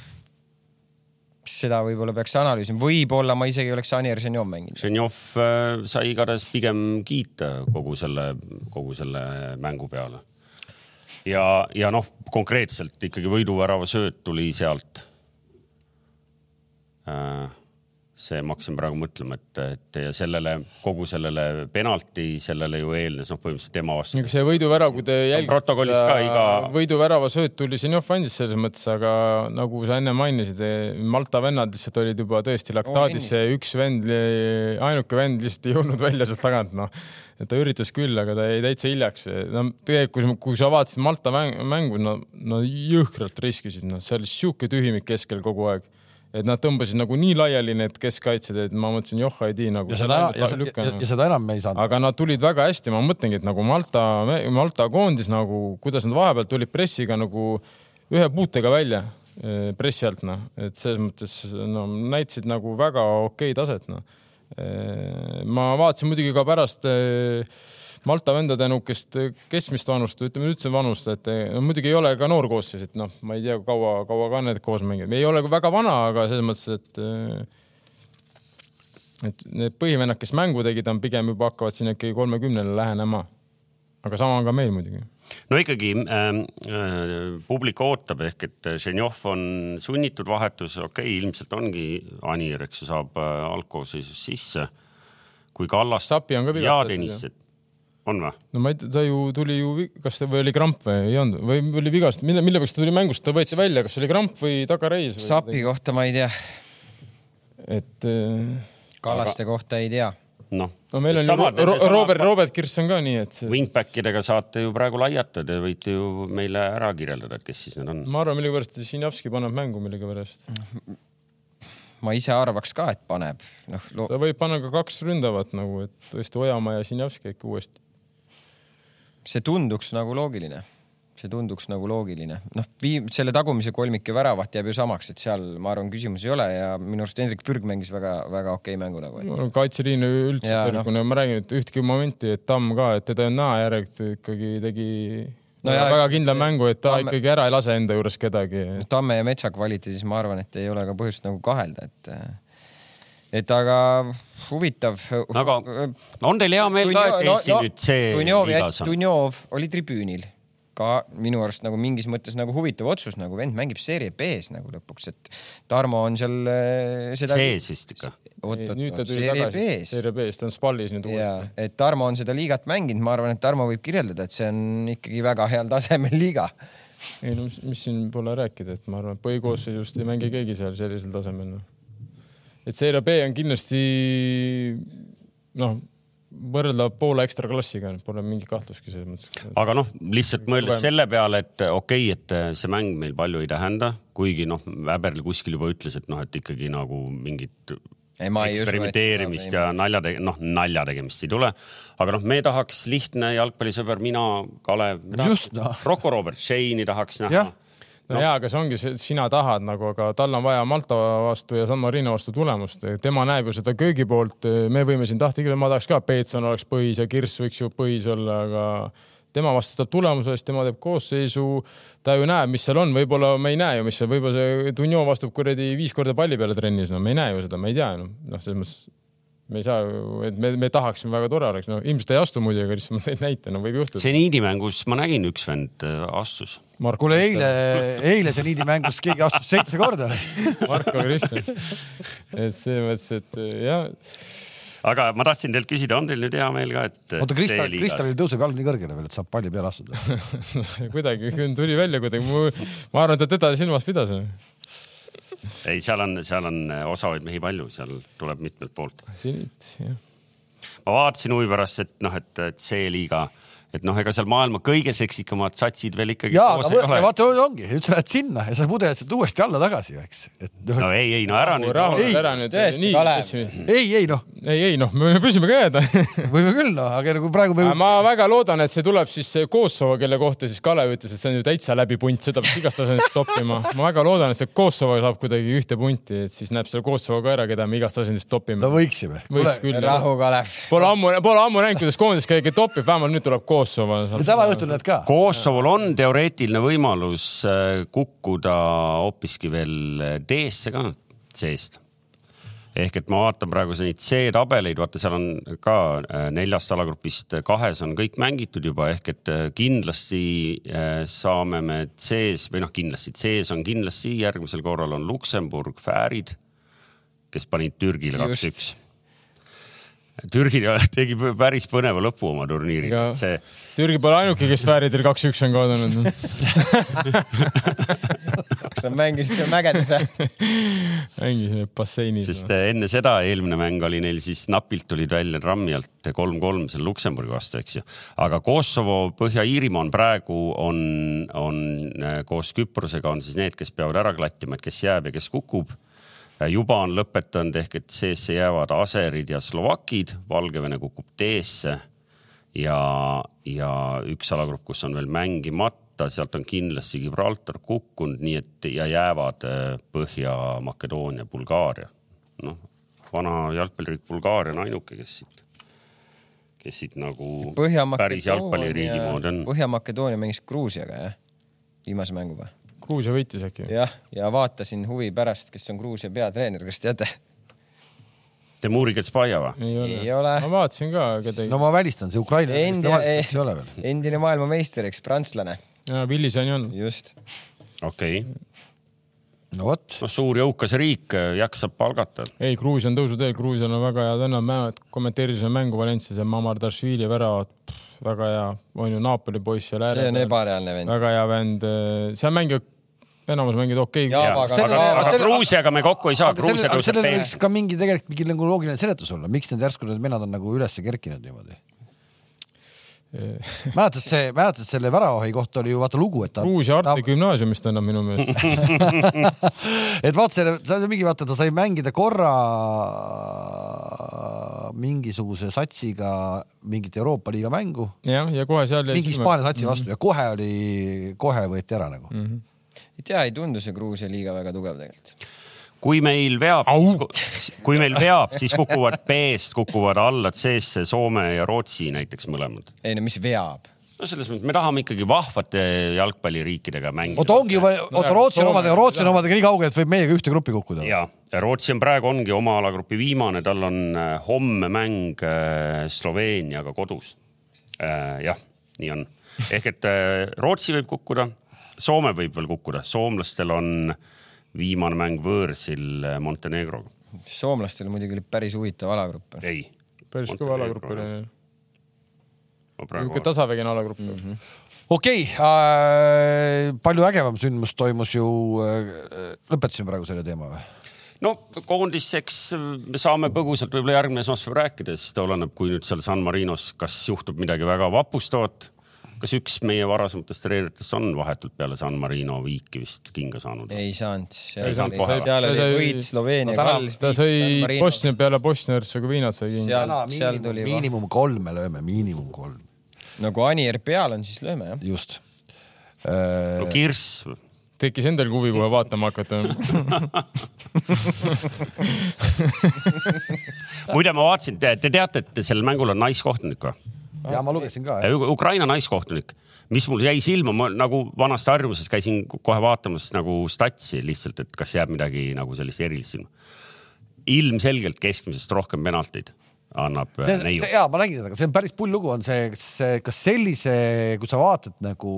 Seda võib-olla peaks analüüsima, võib-olla ma isegi oleks Anier Ženjov mänginud. Ženjov äh, sai igatahes pigem kiita kogu selle, kogu selle mängu peale. ja, ja noh, konkreetselt ikkagi võiduvärava sööt tuli sealt. see, ma hakkasin praegu mõtlema, et, et ja sellele kogu sellele penalti, sellele ju eelnes noh, põhimõtteliselt tema vastu ega see võiduvärav, kui te jälgite protokollis ka iga- võiduvärava sööt tuli Ženjov andis selles mõttes, aga nagu sa enne mainisid, Malta vennad lihtsalt olid juba tõesti laktaadis, see üks vend, ainuke vend lihtsalt ei jõudnud välja sealt tagant, noh. et ta üritas küll, aga ta jäi täitsa hiljaks. no tegelikult, kui sa vaatasid Malta mäng- mängu, no, no jõhkralt riskisid, noh, seal oli sihuke tühimik keskel kogu aeg et nad tõmbasid nagu nii laiali need keskkaitsjad, et ma mõtlesin, joh, ei tii nagu. ja seda, ja, ja, ja, seda enam me ei saanud. aga nad tulid väga hästi, ma mõtlengi, et nagu Malta, Malta koondis nagu, kuidas nad vahepeal tulid pressiga nagu ühe puutega välja, eh, pressi alt noh, et selles mõttes no näitasid nagu väga okei taset noh. ma vaatasin muidugi ka pärast eh, Malta vendade nihukest keskmist vanust, ütleme üldse vanust, et no, muidugi ei ole ka noor koosseis, et noh, ma ei tea, kaua, kaua ka need koos mängivad, ei ole väga vana, aga selles mõttes, et eh, et need põhivennad, kes mängu tegid, on pigem juba hakkavad siin ikkagi kolmekümnele lähenema. aga sama on ka meil muidugi. no ikkagi äh, äh, publik ootab ehk et Ženjov on sunnitud vahetus, okei okay,, ilmselt ongi Anier, eks ju, saab äh, algkoosseisus sisse. kui Kallas Sapi on ka ja vigastatud, Tõnis, on või? no ma ei tea, ta ju tuli ju, kas ta või oli kramp või ei olnud või oli vigast, mille, mille pärast ta tuli mängust, ta võeti välja, kas oli kramp või tagareis või? Sapi kohta ma ei tea, et eh, Kallaste kohta ei tea. noh, no meil on ju Ro- Ro- Robert, Robert Kirss on ka nii, et see, Wingback idega saate ju praegu laiata, te võite ju meile ära kirjeldada, et kes siis need on. ma arvan, millegipärast Sinjavski paneb mängu millegipärast. ma ise arvaks ka, et paneb, noh ta võib panna ka kaks ründavat nagu, et tõesti Ojamaa ja Sinjavski äkki uuesti. See tunduks nagu loogiline, see tunduks nagu loogiline, noh, vii-, selle tagumise kolmiku väravat jääb ju samaks, et seal ma arvan, küsimusi ei ole ja minu arust Hendrik Pürg mängis väga-väga okei mängu nagu. kaitseliin üldse tervikuna no., ma räägin, et ühtki momenti, et Tamm ka, et teda näe järjelt ikkagi tegi No no jaa, väga kindla see- mängu, et ta Tamme- ikkagi ära ei lase enda juures kedagi. Tamme ja Metsa kvaliteedis ma arvan, et ei ole ka põhjust nagu kahelda, et et aga huvitav. aga on teil hea meel ka, et Eesti nüüd see Dunjov? Dunjov oli tribüünil ka minu arust nagu mingis mõttes nagu huvitav otsus, nagu vend mängib seeria B-s nagu lõpuks, et Tarmo on seal äh, seda. sees vist ikka. nüüd ta tuli tagasi B-s. seeria B-s, ta on Spallis nüüd ja uuesti., et Tarmo on seda liigat mänginud, ma arvan, et Tarmo võib kirjeldada, et see on ikkagi väga heal tasemel liiga. ei no mis, mis siin pole rääkida, et ma arvan, et põhikoosseisust ei mängi keegi seal sellisel tasemel no.. Et seeria B on kindlasti noh, võrreldav Poola ekstraklassiga, pole mingit kahtlustki selles mõttes. aga noh, lihtsalt mõeldes Tugevam. selle peale, et okei okay,, et see mäng meil palju ei tähenda, kuigi noh, Väberl kuskil juba ütles, et noh, et ikkagi nagu mingit Ei, usu, eksperimenteerimist ei, ja nalja, noh, nalja tegemist ei tule. aga noh, me tahaks lihtne jalgpallisõber, mina, Kalev, noh. Rocco Robert Shane'i tahaks näha Jah.. no jaa, aga see ongi see, sina tahad nagu, aga tal on vaja Malta vastu ja San Marino vastu tulemust. tema näeb ju seda köögi poolt, me võime siin tahta küll, ma tahaks ka, Peetson oleks põhis ja Kirss võiks ju põhis olla, aga tema vastutab tulemuse eest, tema teeb koosseisu, ta ju näeb, mis seal on, võib-olla me ei näe ju, mis seal, võib-olla see Dunjo vastub kuradi viis korda palli peale trennis, no me ei näe ju seda, me ei tea, noh, noh, selles mõttes me ei saa ju, et me, me tahaksime, väga tore oleks, no ilmselt ei astu muidugi, aga lihtsalt ma tõin näite, no võib juhtuda. seniidi mängus ma nägin, üks vend äh, astus. kuule, eile, eile see Niidi mängus keegi astus seitse korda. Marko Kristjan. et selles mõttes, et jah, aga ma tahtsin teilt küsida, on teil nüüd hea meel ka, et oota, Kristal, Kristalil tõuseb jalg nii kõrgele veel, et saab palli peale astuda. kuidagi tuli välja kuidagi, ma arvan, et ta teda silmas pidas. ei, seal on, seal on osavaid mehi palju, seal tuleb mitmelt poolt. seniit, jah. ma vaatasin huvi pärast, et noh, et, et see liiga, et noh, ega seal maailma kõige seksikamad satsid veel ikkagi ja, koos aga ei ole. vaata, ongi, nüüd sa lähed sinna ja sa mudeled sealt uuesti alla tagasi eks. et noh no, ei, ei no ära nüüd. rahu Ei,, ära nüüd. tõesti, nii, Kalev. ei, ei noh, ei, ei noh, me püsime ka jääda. võime küll noh, aga nagu praegu me. ma väga loodan, et see tuleb siis Kosovo, kelle kohta siis Kalev ütles, et see on ju täitsa läbi punt, seda peaks igast asjandist toppima. ma väga loodan, et see Kosovo saab kuidagi ühte punti, et siis näeb selle Kosovo ka ära, keda me igast asjandist topime no. võiksime. võiks küll. rahu, Kalev. Pole ammu, pole ammu näinud, kuidas koondis keegi topib, vähemalt nüüd tuleb Kosovo. Täna õhtul need ka. Kosovol on teoreetiline võimalus äh, kukkuda hoopiski veel äh, D-sse ka seest. ehk et ma vaatan praegu neid C-tabeleid, vaata, seal on ka äh, neljast alagrupist kahes on kõik mängitud juba ehk et kindlasti saame me C-s või noh, kindlasti C-s on kindlasti järgmisel korral on Luksemburg, Fäärid, kes panid Türgile kaks-üks. Türgi tegi päris põneva lõpu oma turniiril Ega-, see Türgi pole ainuke, kes Fääridel kaks-üks on kaotanud. sa mängisid seal mägedes või? mängisime basseinis. sest äh, enne seda eelmine mäng oli neil siis napilt tulid välja trammi alt kolm-kolm seal Luksemburgi vastu, eks ju. aga Kosovo, Põhja-Iirimaa on praegu on, on äh, koos Küprosega on siis need, kes peavad ära klattima, et kes jääb ja kes kukub. Juba on lõpetanud ehk et seesse jäävad aserid ja slovakid, Valgevene kukub D-sse ja, ja üks alagrupp, kus on veel mängimata, sealt on kindlasti Gibraltar kukkunud, nii et ja jäävad äh, Põhja-Makedoonia, Bulgaaria. noh, vana jalgpalliriik Bulgaaria on ainuke, kes siit, kes siit nagu päris jalgpalliriigi moodi on. Põhja-Makedoonia mängis Gruusiaga jah, viimase mängu või? Gruusia võitis äkki? jah, ja vaatasin huvi pärast, kes on Gruusia peatreener, kas teate? Temuri Ketspaia või? ei ole, Ei ma vaatasin ka kedagi no ma välistan, see Ukraina Endi- ei ole veel. endine maailmameister, eks, prantslane, no,. Villisani on. just. okei okay., no vot, noh, suur jõukas riik jaksab palgata. ei, Gruusia on tõusuteel, Gruusial on väga head ma kommenteerisin mängu Valencias ja Mamardašvili väravat, väga hea, on ju Napoli poiss seal see on ebareaalne vend. väga hea vend, seal mängivad, enamus mängivad okei okay.. aga- aga, aga, aga selle- Gruusiaga me kokku ei saa, Gruusia sellel, tõuseb sellel teine võiks. ka mingi tegelikult mingi nagu loogiline seletus olla, miks need järsku need vennad on nagu üles kerkinud niimoodi. mäletad see, mäletad selle väravahi kohta oli ju vaata lugu, et ta, Gruusia Arti gümnaasiumist annab minu meelest. et vaata selle, see on mingi vaata, ta sai mängida korra mingisuguse satsiga mingit Euroopa liiga mängu, jah, ja kohe seal. mingi Hispaania satsi vastu ja kohe oli, kohe võeti ära nagu. Mhm. Ei tea, ei tundu see Gruusia liiga väga tugev tegelikult. kui meil veab, kui meil veab, siis kukuvad B-st kukuvad alla C-sse Soome ja Rootsi näiteks mõlemad. ei no mis veab? no selles mõttes me tahame ikkagi vahvate jalgpalliriikidega mängida. oota, ongi juba, oota Rootsi on omadega, Rootsi on omadega nii kaugel, et võib meiega ühte gruppi kukkuda. ja, ja Rootsi on praegu ongi oma alagrupi viimane, tal on äh, homme mäng äh, Sloveeniaga kodus. jah, nii on. ehk et äh, Rootsi võib kukkuda, Soome võib veel kukkuda, soomlastel on viimane mäng võõrsil äh, Montenegroga. soomlastel muidugi oli päris huvitav alagrupp. ei. päris kõva alagrupp oli. praegu niisugune tasavägine alagrupp mm. -hmm. okei äh,, palju ägevam sündmus toimus ju äh,, lõpetasime praegu selle teema või? no koondis, eks me saame põgusalt võib-olla järgmine esmaspäev rääkida, sest oleneb, kui nüüd seal San Marinos, kas juhtub midagi väga vapustavat. Kas üks meie varasematest treeneritest on vahetult peale San Marino viiki vist kinga saanud? ei saanud. Ei saanud kohe. seal oli Ta sai- võit Sloveenia No ta sai Bosnia peale Bosnia-Hertsegoviinat sai kinni. Seal- seal tuli miinimum kolme lööme, miinimum kolm, no kui Anier peal on, siis lööme jah. just no äh,. Kirss, tekkis endal huvi kohe vaatama hakata. muide, ma vaatasin, te te teate, et sellel mängul on naiskohtunik või? Ja ma lugesin ka. Ukraina naiskohtunik, mis mul jäi silma, ma nagu vanasti harjumuses käisin kohe vaatamas nagu statsi lihtsalt, et kas jääb midagi nagu sellist erilist silma. ilmselgelt keskmisest rohkem penalteid annab äh, see, neiu ja ma nägin seda, aga see on päris pull lugu, on see, kas, kas sellise, kui sa vaatad nagu,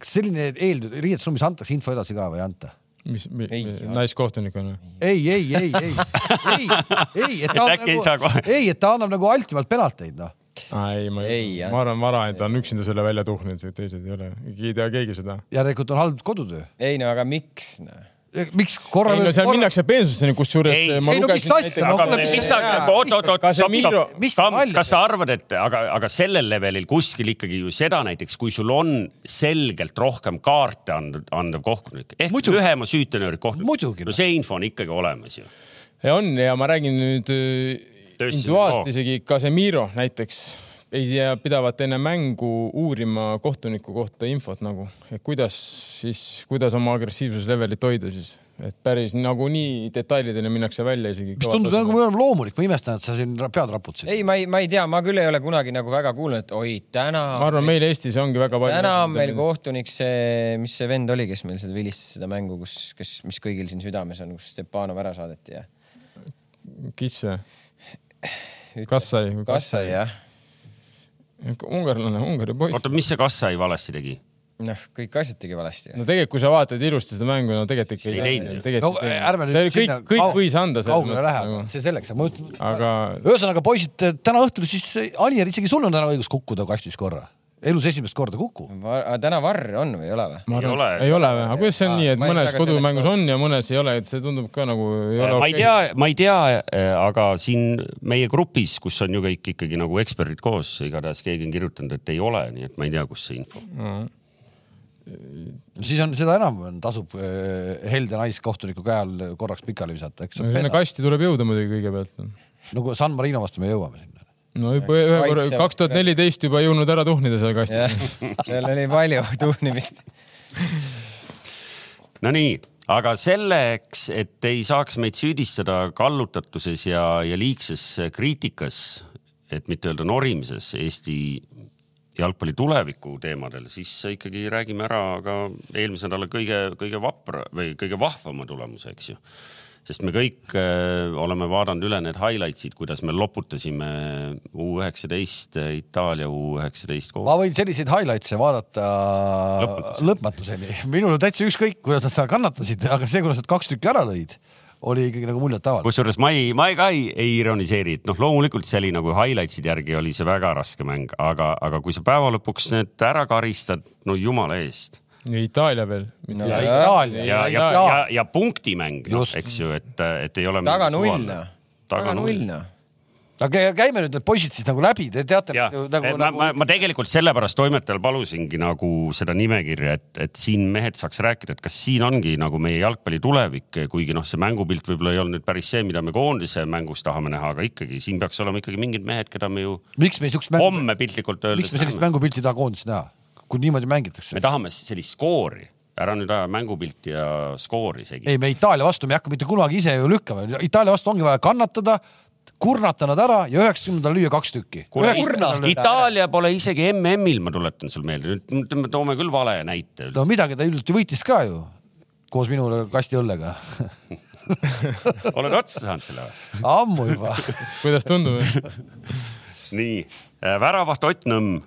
kas selline eel, riietusruumis antakse info edasi ka või ei anta? mis, Ei, naiskohtunik on või? ei, ei, ei, ei, ei, ei, et ta annab nagu, ei, et ta annab nagu altimalt penalteid, noh. ei, ma Ei, ma arvan, Vara, et ta on üksinda selle välja tuhninud, teised ei ole, ei tea keegi seda. järelikult on halb kodutöö. ei no aga miks no?? Miks korra ei no seal minnakse peensuseni, kusjuures Ei, no mis lugesin asja, kuule, siis sa, oot, oot, oot, stopp, Miro- stopp, mis kas sa arvad, et aga, aga sellel levelil kuskil ikkagi ju seda näiteks, kui sul on selgelt rohkem kaarte andev, andev kohtunik ehk lühema süütenööri kohtunik no see info on ikkagi olemas ju. on ja ma räägin nüüd äh, individuaalselt isegi Casemiro näiteks ei tea, pidavat enne mängu uurima kohtuniku kohta infot nagu, et kuidas siis, kuidas oma agressiivsuslevelit hoida siis, et päris nagunii detailideni minnakse välja isegi. mis tundub nagu loomulik, ma imestan, et sa siin pead raputasid. ei, ma ei, ma ei tea, ma küll ei ole kunagi nagu väga kuulnud, et oi, täna, ma arvan, meil Eestis ongi väga palju. täna on meil kohtunik see, mis see vend oli, kes meil seda vilistas, seda mängu, kus, kes, mis kõigil siin südames on, kus Stepanov ära saadeti ja Kiss või? Kassai. Kassai jah. ungarlane, Ungari poiss. oota, mis see Kassai valesti tegi? noh, kõik asjad tegi valesti. no tegelikult, kui sa vaatad ilusti seda mängu, no tegelikult ikka Ei teinud no ärme nüüd see oli kõik, kõik võis anda kaugele lähe, nagu. see selleks, aga ühesõnaga poisid, täna õhtul siis Anier, isegi sul on täna õigus kukkuda kastis korra. Elus esimest korda kuku. täna varr on või ei ole või? Ei ole., ei ole või, aga kuidas see on Aa, nii, et mõnes kodumängus on ja mõnes ei ole, et see tundub ka nagu ei ole ma ei tea, ma ei tea, aga siin meie grupis, kus on ju kõik ikkagi nagu eksperdid koos, igatahes keegi on kirjutanud, et ei ole, nii et ma ei tea, kus see info. siis on seda enam on, tasub eh, helde naiskohtuniku käe all korraks pikali visata, eks no,. sinna kasti tuleb jõuda muidugi kõigepealt. nagu San Marino vastu me jõuame sinna. No juba ühe korra, kaks tuhat neliteist juba ei jõudnud ära tuhnida seal kastis. seal oli palju tuhnimist. Nonii, aga selleks, et ei saaks meid süüdistada kallutatuses ja, ja liigses kriitikas, et mitte öelda norimises Eesti jalgpalli tuleviku teemadel, siis ikkagi räägime ära ka eelmise nädala kõige, kõige vapra või kõige vahvama tulemuse, eks ju sest me kõik äh, oleme vaadanud üle need highlights'id, kuidas me loputasime U üheksateist, Itaalia U üheksateist koos. ma võin selliseid highlights'e vaadata Lõpmatuseni. lõpmatuseni. minul on täitsa ükskõik, kuidas nad seal kannatasid, aga see, kuidas nad kaks tükki ära lõid, oli ikkagi nagu muljetavaldav. kusjuures ma ei, ma ei ka ei, ei ironiseeri, et noh, loomulikult see oli nagu highlights'ide järgi oli see väga raske mäng, aga, aga kui sa päeva lõpuks need ära karistad, no jumala eest. Ja Itaalia veel. No ja jaa. Itaalia ja, ja, ja, ja, ja punktimäng, noh eks ju, et, et ei ole. taga null, noh. taga null, noh. aga käime nüüd need poisid siis nagu läbi, te teate jah, nagu, ma, nagu ma, ma tegelikult sellepärast toimetajal palusingi nagu seda nimekirja, et, et siin mehed saaks rääkida, et kas siin ongi nagu meie jalgpalli tulevik, kuigi noh, see mängupilt võib-olla ei olnud nüüd päris see, mida me koondise mängus tahame näha, aga ikkagi siin peaks olema ikkagi mingid mehed, keda me ju miks me siukest mängu, homme piltlikult miks öeldes me sellist mängupilti ei taha koondises näha, kui niimoodi mängitakse me? tahame sellist skoori, ära nüüd aja mängupilti ja skoori segi. ei, me Itaalia vastu, me ei hakka mitte kunagi ise ju lükkama, Itaalia vastu ongi vaja kannatada, kurnata nad ära ja üheksakümnendal lüüa kaks tükki. Itaalia pole isegi MM-il, ma tuletan sul meelde, nüüd me toome küll vale näite no midagi ta hiljuti võitis ka ju koos minu kasti õllega oled otsa saanud selle või? ammu juba. kuidas tundub? nii, väravaht Ott Nõmm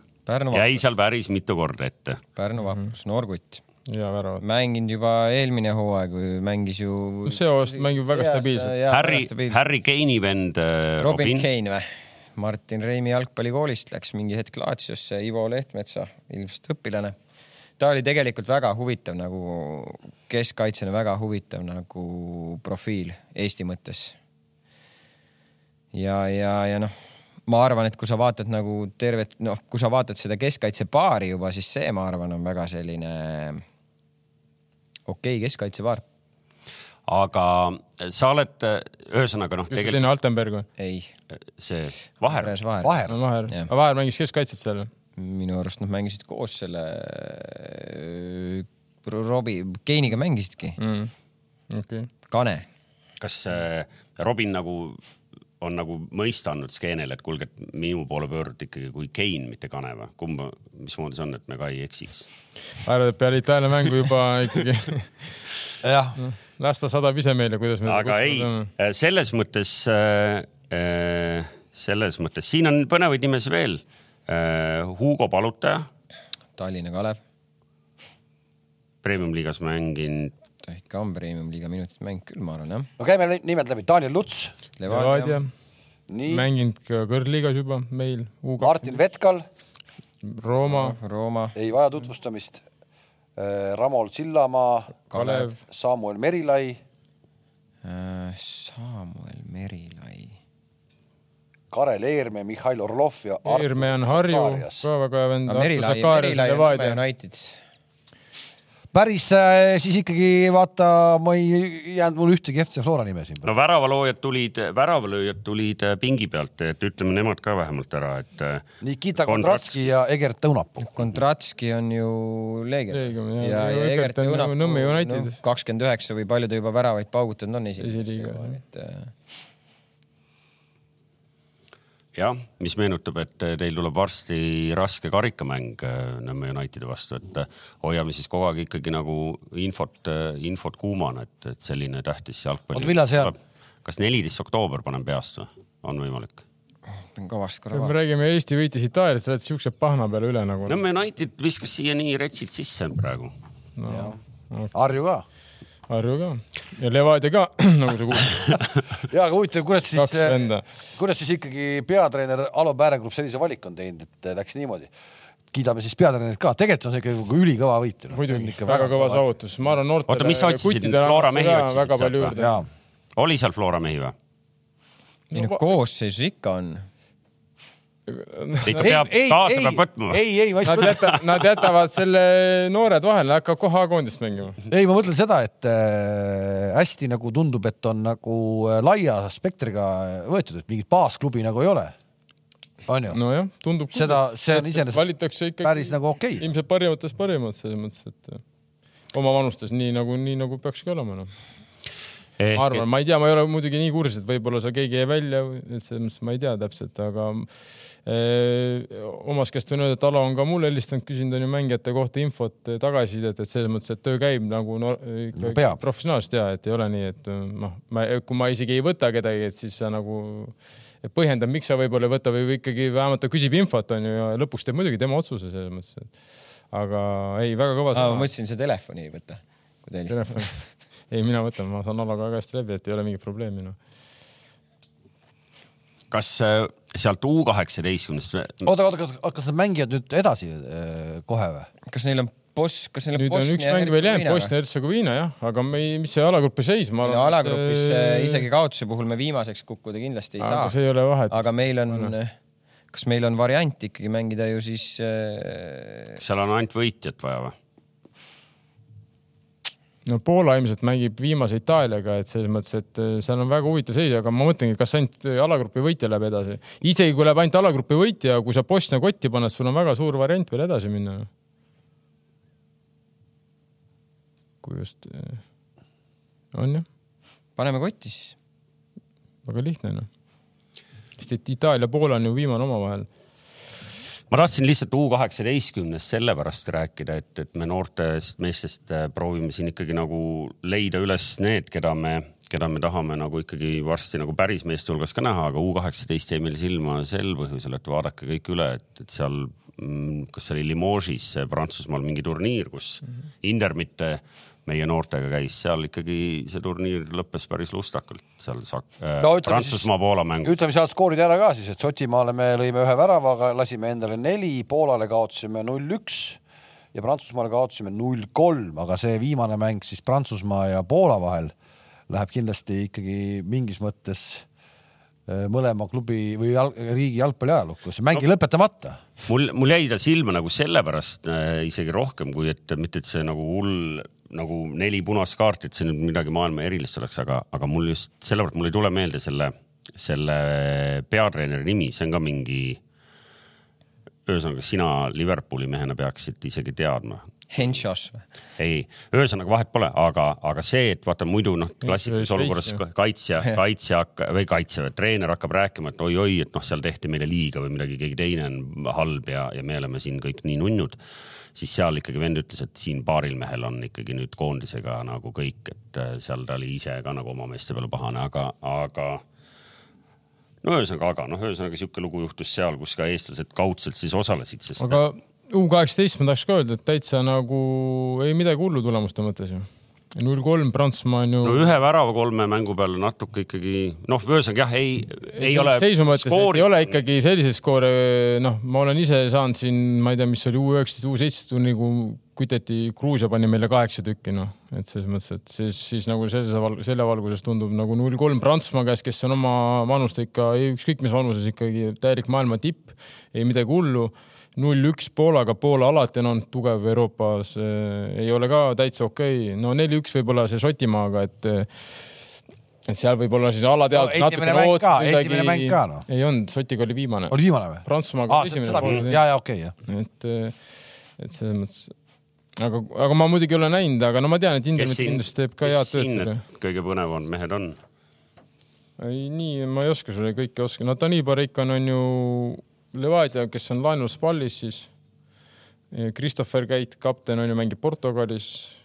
jäi seal päris mitu korda ette. Pärnu Vapus, Norgut. ja väravad. mänginud juba eelmine hooaeg, mängis ju. see aasta mängib väga stabiilselt. Harry, Harry Kane'i vend äh, Robin Robin, Kane või? Martin Reimi jalgpallikoolist läks mingi hetk Laatsiosse, Ivo Lehtmetsa, ilmselt õpilane. ta oli tegelikult väga huvitav nagu keskkaitsjana väga huvitav nagu profiil Eesti mõttes. ja, ja, ja noh, ma arvan, et kui sa vaatad nagu tervet, noh, kui sa vaatad seda keskkaitsepaari juba, siis see, ma arvan, on väga selline okei okay, keskkaitsepaar. aga sa oled, ühesõnaga noh, kes tegelikult selline Altenberg või? ei, see Vaher, Vaher, Vaher, no Vaher, Jah. Vaher mängis keskkaitset seal. minu arust nad mängisid koos selle Robbie, Keiniga mängisidki, Mm. okei. Kane. kas äh, Robin nagu on nagu mõista andnud skeenele, et kuulge, et minu poole pöörduti ikkagi kui Kane, mitte Kane või? kumba, mismoodi see on, et me ka ei eksiks? arvad, et peale Itaalia mängu juba ikkagi jah, las ta sadab ise meile, kuidas me aga ei, selles mõttes, selles mõttes siin on põnevaid nimesid veel. Hugo Palutaja, Tallinna Kalev, premium-liigas mänginud, ta ikka on premium-liiga minutite mäng küll, ma arvan jah. no käime nimed läbi, Daniel Luts, Levadia, nii, mänginud ka kõrgliigas juba meil, Martin Vetkal, Rooma, Rooma, ei vaja tutvustamist. Ramol Sillamaa, Kalev, Samuel Merilai, äh, Samuel Merilai, Karel Eerme, Mihhail Orlov ja Eerme on Harju, ka väga hea vend. Merilai, Merilai on Nõmme United. Päris äh, siis ikkagi vaata, ma ei jäänud mul ühtegi FC Flora nime siin. no väravaloojad tulid, väravalööjad tulid äh, pingi pealt, et ütleme nemad ka vähemalt ära, et äh, Nikita Kondratski. Ja Egert Õunapuu. Kondratski on ju Leegion. Leegion, jah. Ja Egert Nõmme Unitedis. kakskümmend üheksa või palju ta juba väravaid paugutanud on esiliigas et jah, mis meenutab, et teil tuleb varsti raske karikamäng äh, Nõmme Unitedi vastu, et äh, hoiame siis kogu aeg ikkagi nagu infot, infot kuumana, et, et selline tähtis jalgpall. Oota, millal see on?? kas neliteist oktoober panen peast või, on võimalik? pean kõvasti korra me vaatama. räägime Eesti võitis Itaaliat, sa oled siukse pahna peale üle nagu. Nõmme United viskas siia nii retsilt sisse praegu. no, Harju ka. Harju ka ja Levadia ka, nagu sa kuulsid, ja aga huvitav, kuidas siis venda. kuidas siis ikkagi peatreener Alo Pääregrupp sellise valiku on teinud, et läks niimoodi. kiidame siis peatreenerit ka, tegelikult on see ikka nagu ülikõva võit. muidugi, väga kõva. saavutus, ma arvan noortele. Oota, mis sa otsisid, Flora mehi otsisid väga sealt või? oli seal Flora mehi või? ei no koosseisus ikka on. Ikka peab, kaasa peab võtma või? ei, ei, ma lihtsalt, jäta-, nad jätavad selle noored vahele, hakkab kohe A-koondist mängima. ei, ma mõtlen seda, et äh, hästi nagu tundub, et on nagu äh, laia spektriga võetud, et mingit baasklubi nagu ei ole. on ju. nojah, tundub. Seda- see on iseenesest valitakse ikkagi päris nagu okei okay.. ilmselt parimatest parimad selles mõttes, et äh, oma vanustes nii nagu, nii nagu peakski olema noh. Ma arvan, ma ei tea, ma ei ole muidugi nii kursis, et võib-olla seal keegi jäi välja, et selles mõttes ma ei tea täpselt, aga eh, omast käest võin öelda, et Alo on ka mulle helistanud, küsinud on ju mängijate kohta infot, tagasisidet, et selles mõttes, et töö käib nagu no, ikka peab. professionaalselt ja et ei ole nii, et noh, ma, kui ma isegi ei võta kedagi, et siis sa nagu põhjendad, miks sa võib-olla ei võta või ikkagi vähemalt ta küsib infot, on ju, ja lõpuks teeb muidugi tema otsuse selles mõttes. aga ei, väga kõva ma mõtlesin, see telefoni ei võta, telefon. ei, mina võtan, ma saan Alaga väga hästi läbi, et ei ole mingit probleemi noh. kas äh, sealt U kaheksateistkümnest, oota, oota, kas, kas nad mängivad nüüd edasi äh, kohe või? kas neil on boss, kas neil on nüüd on üks mäng veel jäänud, Bosnia-Hertsegoviina jah, aga me ei, mis see alagruppi seis, ma no alagrupis äh, isegi kaotuse puhul me viimaseks kukkuda kindlasti ei aga saa see, ei ole vahet. aga meil on, kas meil on variant ikkagi mängida ju siis äh, seal on ainult võitjat vaja või? No Poola ilmselt mängib viimase Itaaliaga, et selles mõttes, et äh, seal on väga huvitav seis, aga ma mõtlengi, kas ainult äh, alagrupi võitja läheb edasi. isegi kui läheb ainult alagrupi võitja, kui sa Bosnia kotti paned, sul on väga suur variant veel edasi minna. kui just, on jah, paneme kotti siis. väga lihtne noh. sest et Itaalia ja Poola on ju viimane omavahel ma tahtsin lihtsalt U kaheksateistkümnest sellepärast rääkida, et, et me noortest meestest äh, proovime siin ikkagi nagu leida üles need, keda me, keda me tahame nagu ikkagi varsti nagu päris meeste hulgas ka näha, aga U kaheksateist jäi meil silma sel põhjusel, et vaadake kõik üle, et, et seal, kas see oli Limoges Prantsusmaal mingi turniir, kus mm -hmm. Indermitte meie noortega käis, seal ikkagi see turniir lõppes päris lustakalt seal sak- äh, No ütleme Prantsusmaa-Poola mängus. ütleme sealt skoorid ära ka siis, et Šotimaale me lõime ühe väravaga, lasime endale neli, Poolale kaotasime null-üks ja Prantsusmaale kaotasime null-kolm, aga see viimane mäng siis Prantsusmaa ja Poola vahel läheb kindlasti ikkagi mingis mõttes äh, mõlema klubi või jalg, riigi jalgpalli ajalukku, see mäng ei no. lõpetamata. mul, mul jäi ta silma nagu sellepärast äh, isegi rohkem kui et mitte, et see nagu hull nagu neli punast kaarti, et see nüüd midagi maailma erilist oleks, aga, aga mul just sellepärast mul ei tule meelde selle, selle peatreeneri nimi, see on ka mingi. ühesõnaga, sina Liverpooli mehena peaksid isegi teadma. Henšos või? ei, ühesõnaga vahet pole, aga, aga see, et vaata muidu noh, klassikalises Šveits, olukorras kaitsja, kaitsja või kaitsja või treener hakkab rääkima, et oi-oi, et noh, seal tehti meile liiga või midagi, keegi teine on halb ja, ja me oleme siin kõik nii nunnud siis seal ikkagi vend ütles, et siin paaril mehel on ikkagi nüüd koondisega nagu kõik, et äh, seal ta oli ise ka nagu oma meeste peale pahane, aga, aga no ühesõnaga, aga noh, ühesõnaga sihuke lugu juhtus seal, kus ka eestlased kaudselt siis osalesid, sest aga U kaheksateist ma tahaks ka öelda, et täitsa nagu ei midagi hullu tulemuste mõttes ju. null kolm Prantsusmaa on ju no ühe värava kolme mängu peale natuke ikkagi noh, ühesõnaga jah, ei, ei ole. seisu mõttes, et ei ole ikkagi selliseid skoore, noh, ma olen ise saanud siin, ma ei tea, mis oli U üheksateist, U seitseteist kui küteti, Gruusia pani meile kaheksa tükki, noh, et selles mõttes, et siis, siis nagu selles selle valguses tundub nagu null kolm Prantsusmaa käes, kes on oma vanust ikka, ükskõik mis vanuses ikkagi täielik maailma tipp, ei midagi hullu null üks Poolaga, Poola alati on olnud tugev Euroopas äh,, ei ole ka täitsa okei okay., no neli-üks võib-olla see Šotimaaga, et et seal võib-olla siis alateadvus No esimene mäng ka, esimene mäng ka, noh. ei olnud, Šotiga oli viimane. oli viimane või? Prantsusmaaga seda, esimene. ja, ja okei okay,, jah. et, et selles mõttes, aga, aga ma muidugi ei ole näinud, aga no ma tean, et siin, kindlasti teeb ka head tööd need kõige põnevamad mehed on? ei, nii ma ei oska sulle kõike oska, no Tanibar ikka on, on ju Levadia, kes on laenus Spallis siis. Christopher Keit, kapten on ju, mängib Portugalis.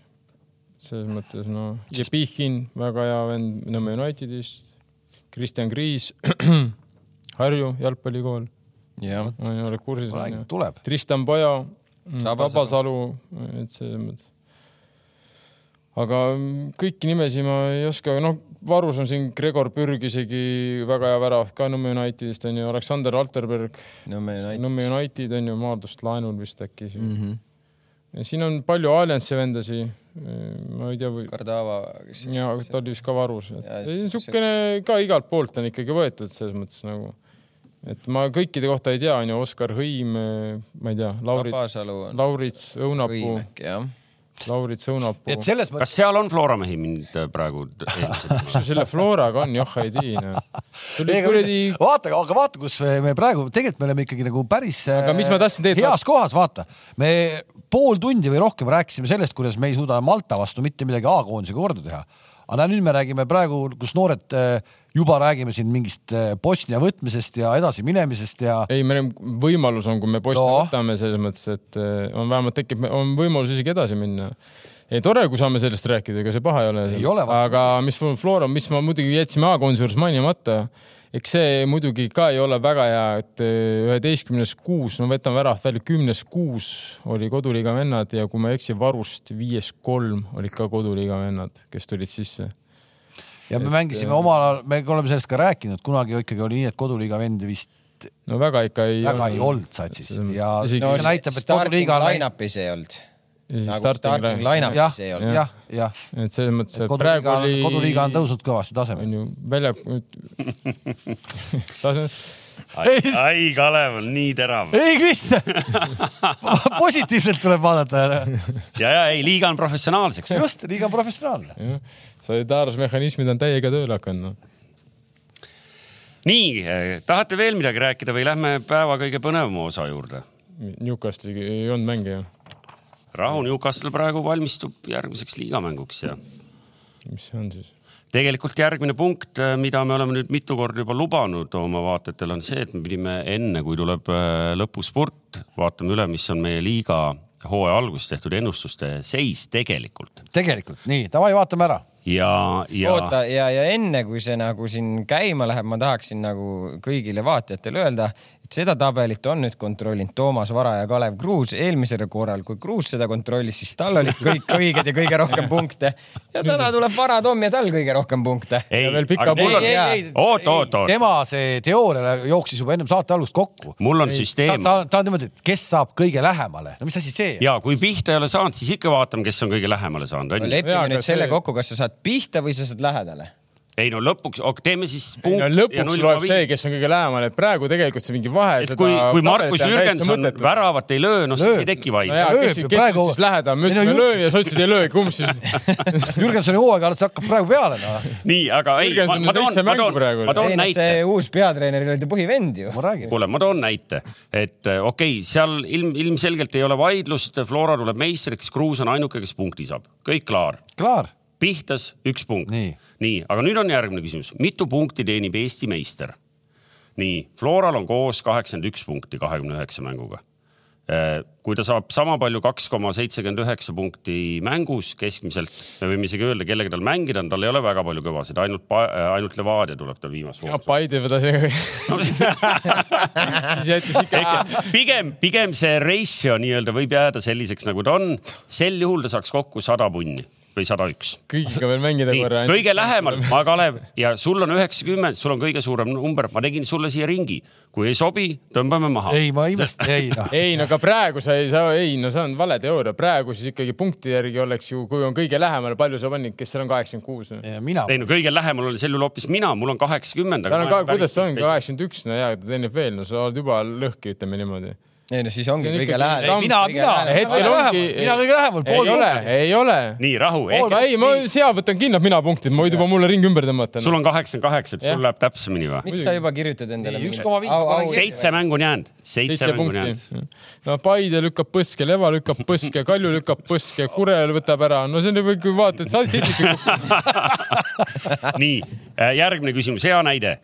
selles mõttes no, Jepichin, väga hea vend Nõmme Unitedist. Kristjan Kriis, Harju jalgpallikool, jah, oled kursis? tuleb. Tristan Paja. Tabasalu, et selles mõttes. Aga kõiki nimesid ma ei oska, noh, varus on siin Gregor Pürg isegi väga hea värav ka Nõmme Unitedist on ju, Aleksander Alterberg, Nõmme United. Nõmme United on ju Maardust laenul vist äkki mm. Mhm. -hmm. ja siin on palju Alliance'i vendasi, ma ei tea või Kardava, ja ta oli vist ka varus, et niisugune ka igalt poolt on ikkagi võetud selles mõttes nagu, et ma kõikide kohta ei tea, onju, Oskar Hõim, ma ei tea, Lauri, Tabasalu on. Laurits, Õunapuu Õim, äkki jah. Laurit Sõunapuu et. selles mõttes kas seal on Flora mehi mind äh, praegu mis sul selle Floraga on, joh ei tea Ega kuradi, vaata, aga vaata, kus me praegu tegelikult me oleme ikkagi nagu päris Aga mis ma tahtsin teilt- heas kohas, vaata. me pool tundi või rohkem rääkisime sellest, kuidas me ei suuda Malta vastu mitte midagi A-koondisega korda teha. Aga nüüd me räägime praegu, kus noored äh, juba räägime siin mingist äh, Bosnia võtmisest ja edasiminemisest ja ei, meil on võimalus on, kui me Bosnia No. võtame, selles mõttes, et eh, on vähemalt tekib, on võimalus isegi edasi minna. ei tore, kui saame sellest rääkida, ega see paha ei ole. Aga mis Flora, mis ma muidugi jätsime juures mainimata, eks see muidugi ka ei ole väga hea, et eh, üheteistkümnes kuus, no võtame väravast välja, kümnes kuus oli koduliiga vennad ja kui ma ei eksi, varust viies kolm olid ka koduliiga vennad, kes tulid sisse. ja me mängisime omal ajal, me oleme sellest ka rääkinud, kunagi ikkagi oli nii, et koduliiga vendi vist no väga ikka ei väga ei olnud satsis ja no, see näitab, et koduliiga line-up'is ei olnud. Ja nagu starting starting line- jah line-up'is, ei olnud. jah, jah, et selles mõttes, et praegu, oli. koduliiga on tõusnud kõvasti tasemele. on ju välja. tase, ai, ai, Kalev on nii terav. ei, Kristjan, positiivselt tuleb vaadata. ja, ja ei, liiga on professionaalseks. just, liiga professionaalne. solidaarsusmehhanismid on täiega tööle hakanud no.. nii, tahate veel midagi rääkida või lähme päeva kõige põnevama osa juurde? Newcastle'i ei olnud mänge ju, Rahu Newcastle praegu valmistub järgmiseks liigamänguks ja mis see on siis? tegelikult järgmine punkt, mida me oleme nüüd mitu korda juba lubanud oma vaatajatele, on see, et me pidime enne, kui tuleb äh, lõpuspurt, vaatame üle, mis on meie liiga hooaja alguses tehtud ennustuste seis tegelikult tegelikult, nii, davai, vaatame ära. ja, ja oota ja, ja enne kui see nagu siin käima läheb, ma tahaksin nagu kõigile vaatajatele öelda, et seda tabelit on nüüd kontrollinud Toomas Vara ja Kalev Kruus eelmisel korral, kui Kruus seda kontrollis, siis tal olid kõik õiged ja kõige rohkem punkte ja täna tuleb Vara Tom ja tal kõige rohkem punkte. ei Ja veel pika aga mul on Ei,, ei, ei. oot, oot, oot, tema see teooria jooksis juba ennem saate algust kokku. mul on ta, süsteem ta, ta on niimoodi, et kes saab kõige lähemale, no mis asi see ja kui pihta ei ole saanud, siis ikka vaatame, kes on kõige lähemale saanud, onju. lepime nüüd selle kokku, kas sa saad pihta või sa saad lähedale. ei no lõpuks, teeme siis ei punkt no ja lõpuks loeb see, kes on kõige lähemal, et praegu tegelikult see mingi vahe. et kui, kui Markus Jürgenson väravat ei löö, no siis ei teki no vaidlust jaa, lööb kes, kes praegu- siis lähedal, me no ütlesime ju- löö ja sotsid ei löö, kumb siis? Jürgensoni hooaeg alles hakkab praegu peale, noh. nii, aga ei, Jürgenson ma, ma on toon, ma mängu toon, praegu. ma toon ei noh, näite see uus peatreener oli ta põhivend ju. kuule, ma toon näite, et äh, okei okay,, seal ilm, ilmselgelt ei ole vaidlust, Flora tuleb meistriks, Kruus on ainuke, kes punkti saab, kõik klaar. klaar. Pihtas üks punkt. Nii. aga nüüd on järgmine küsimus, mitu punkti teenib Eesti meister? nii, Floral on koos kaheksakümmend üks punkti kahekümne üheksa mänguga. kui ta saab sama palju, kaks koma seitsekümmend üheksa punkti mängus keskmiselt, me võime isegi öelda, kellega tal mängida on, tal ei ole väga palju kõvasid, ainult, ainult Levadia tuleb tal viimast voorus. Paide vedas, ikka. pigem, pigem see ratio nii-öelda võib jääda selliseks, nagu ta on. sel juhul ta saaks kokku sada punni või sada üks. kõigiga veel mängida korra. kõige lähemal, ma, Kalev, ja sul on üheksakümmend, sul on kõige suurem number, ma tegin sulle siia ringi. kui ei sobi, tõmbame maha. ei, ma ei imesta, ei noh. ei no aga praegu sa ei saa, ei no see on vale teooria, praegu siis ikkagi punkti järgi oleks ju, kui on kõige lähemal, palju sa panid, kes seal on kaheksakümmend kuus? mina, ei no kõige lähemal olen sel juhul hoopis mina, mul on kaheksakümmend. tal on ka, kuidas ta on, kaheksakümmend üks, no jaa, ta teenib veel, no sa oled juba lõhki, ütleme niimoodi. Ei no siis ongi kõige lähedal. Ei, mina, mina, hetkel ongi. mina kõige lähemal, ei pool ole, ei ole. nii rahu, ei, ma seal võtan kindlalt mina punktid, ma võin juba mulle ringi ümber tõmmata. sul on kaheksakümmend kaheksa, et sul läheb täpsemini või? miks sa juba kirjutad endale Nii, mingi- 1,5 au- au- panen seitse mängu on jäänud, seitse mängu on jäänud. punkti. no Paide lükkab põske, Leva lükkab põske, Kalju lükkab põske, Kure võtab ära, no see on juba, kui vaatad, sa oled seitsekümmend. nii, järgmine küsimus, hea näide.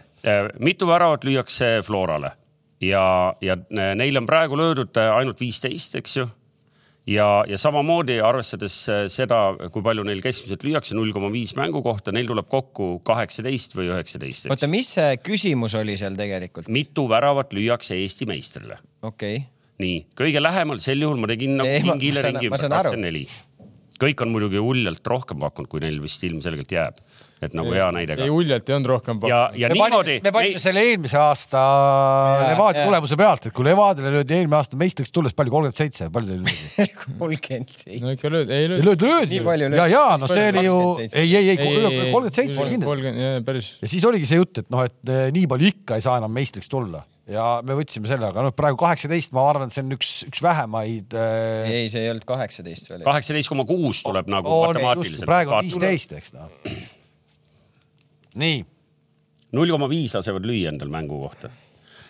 mitu väravat lüüakse Florale ja, ja neil on praegu löödud ainult viisteist, eks ju. ja, ja samamoodi arvestades seda, kui palju neil keskmiselt lüüakse, null koma viis mängu kohta, neil tuleb kokku kaheksateist või üheksateist. oota, mis see küsimus oli seal tegelikult? mitu väravat lüüakse Eesti meistrile? okei okay., nii, kõige lähemal, sel juhul ma tegin nagu Ei, kingile ma ringi kakskümmend neli. kõik on muidugi uljalt rohkem pakkunud, kui neil vist ilmselgelt jääb. Et nagu hea näide ei, ka. uljalt ei olnud rohkem. ja, ja me niimoodi panime, me panime selle eelmise aasta Levadia tulemuse pealt, et kui Levadiale löödi eelmine aasta meistriks tulles palju, kolmkümmend seitse, palju teil löödi? kolmkümmend seitse. no ikka löödi, ei ei löödi. löödi, löödi ja, ja no see oli ju, 27. ei, ei, ei, kolmkümmend seitse kindlasti. ja siis oligi see jutt, et noh, et eh, nii palju ikka ei saa enam meistriks tulla. ja me võtsime selle, aga noh, praegu kaheksateist, ma arvan, et see on üks, üks vähemaid äh,. ei, see ei olnud kaheksateist veel. kaheksateist koma kuus tuleb nagu on, matemaatiliselt. praegu on viisteist, eks noh. nii, null koma viis lasevad lüüa endal mängu kohta.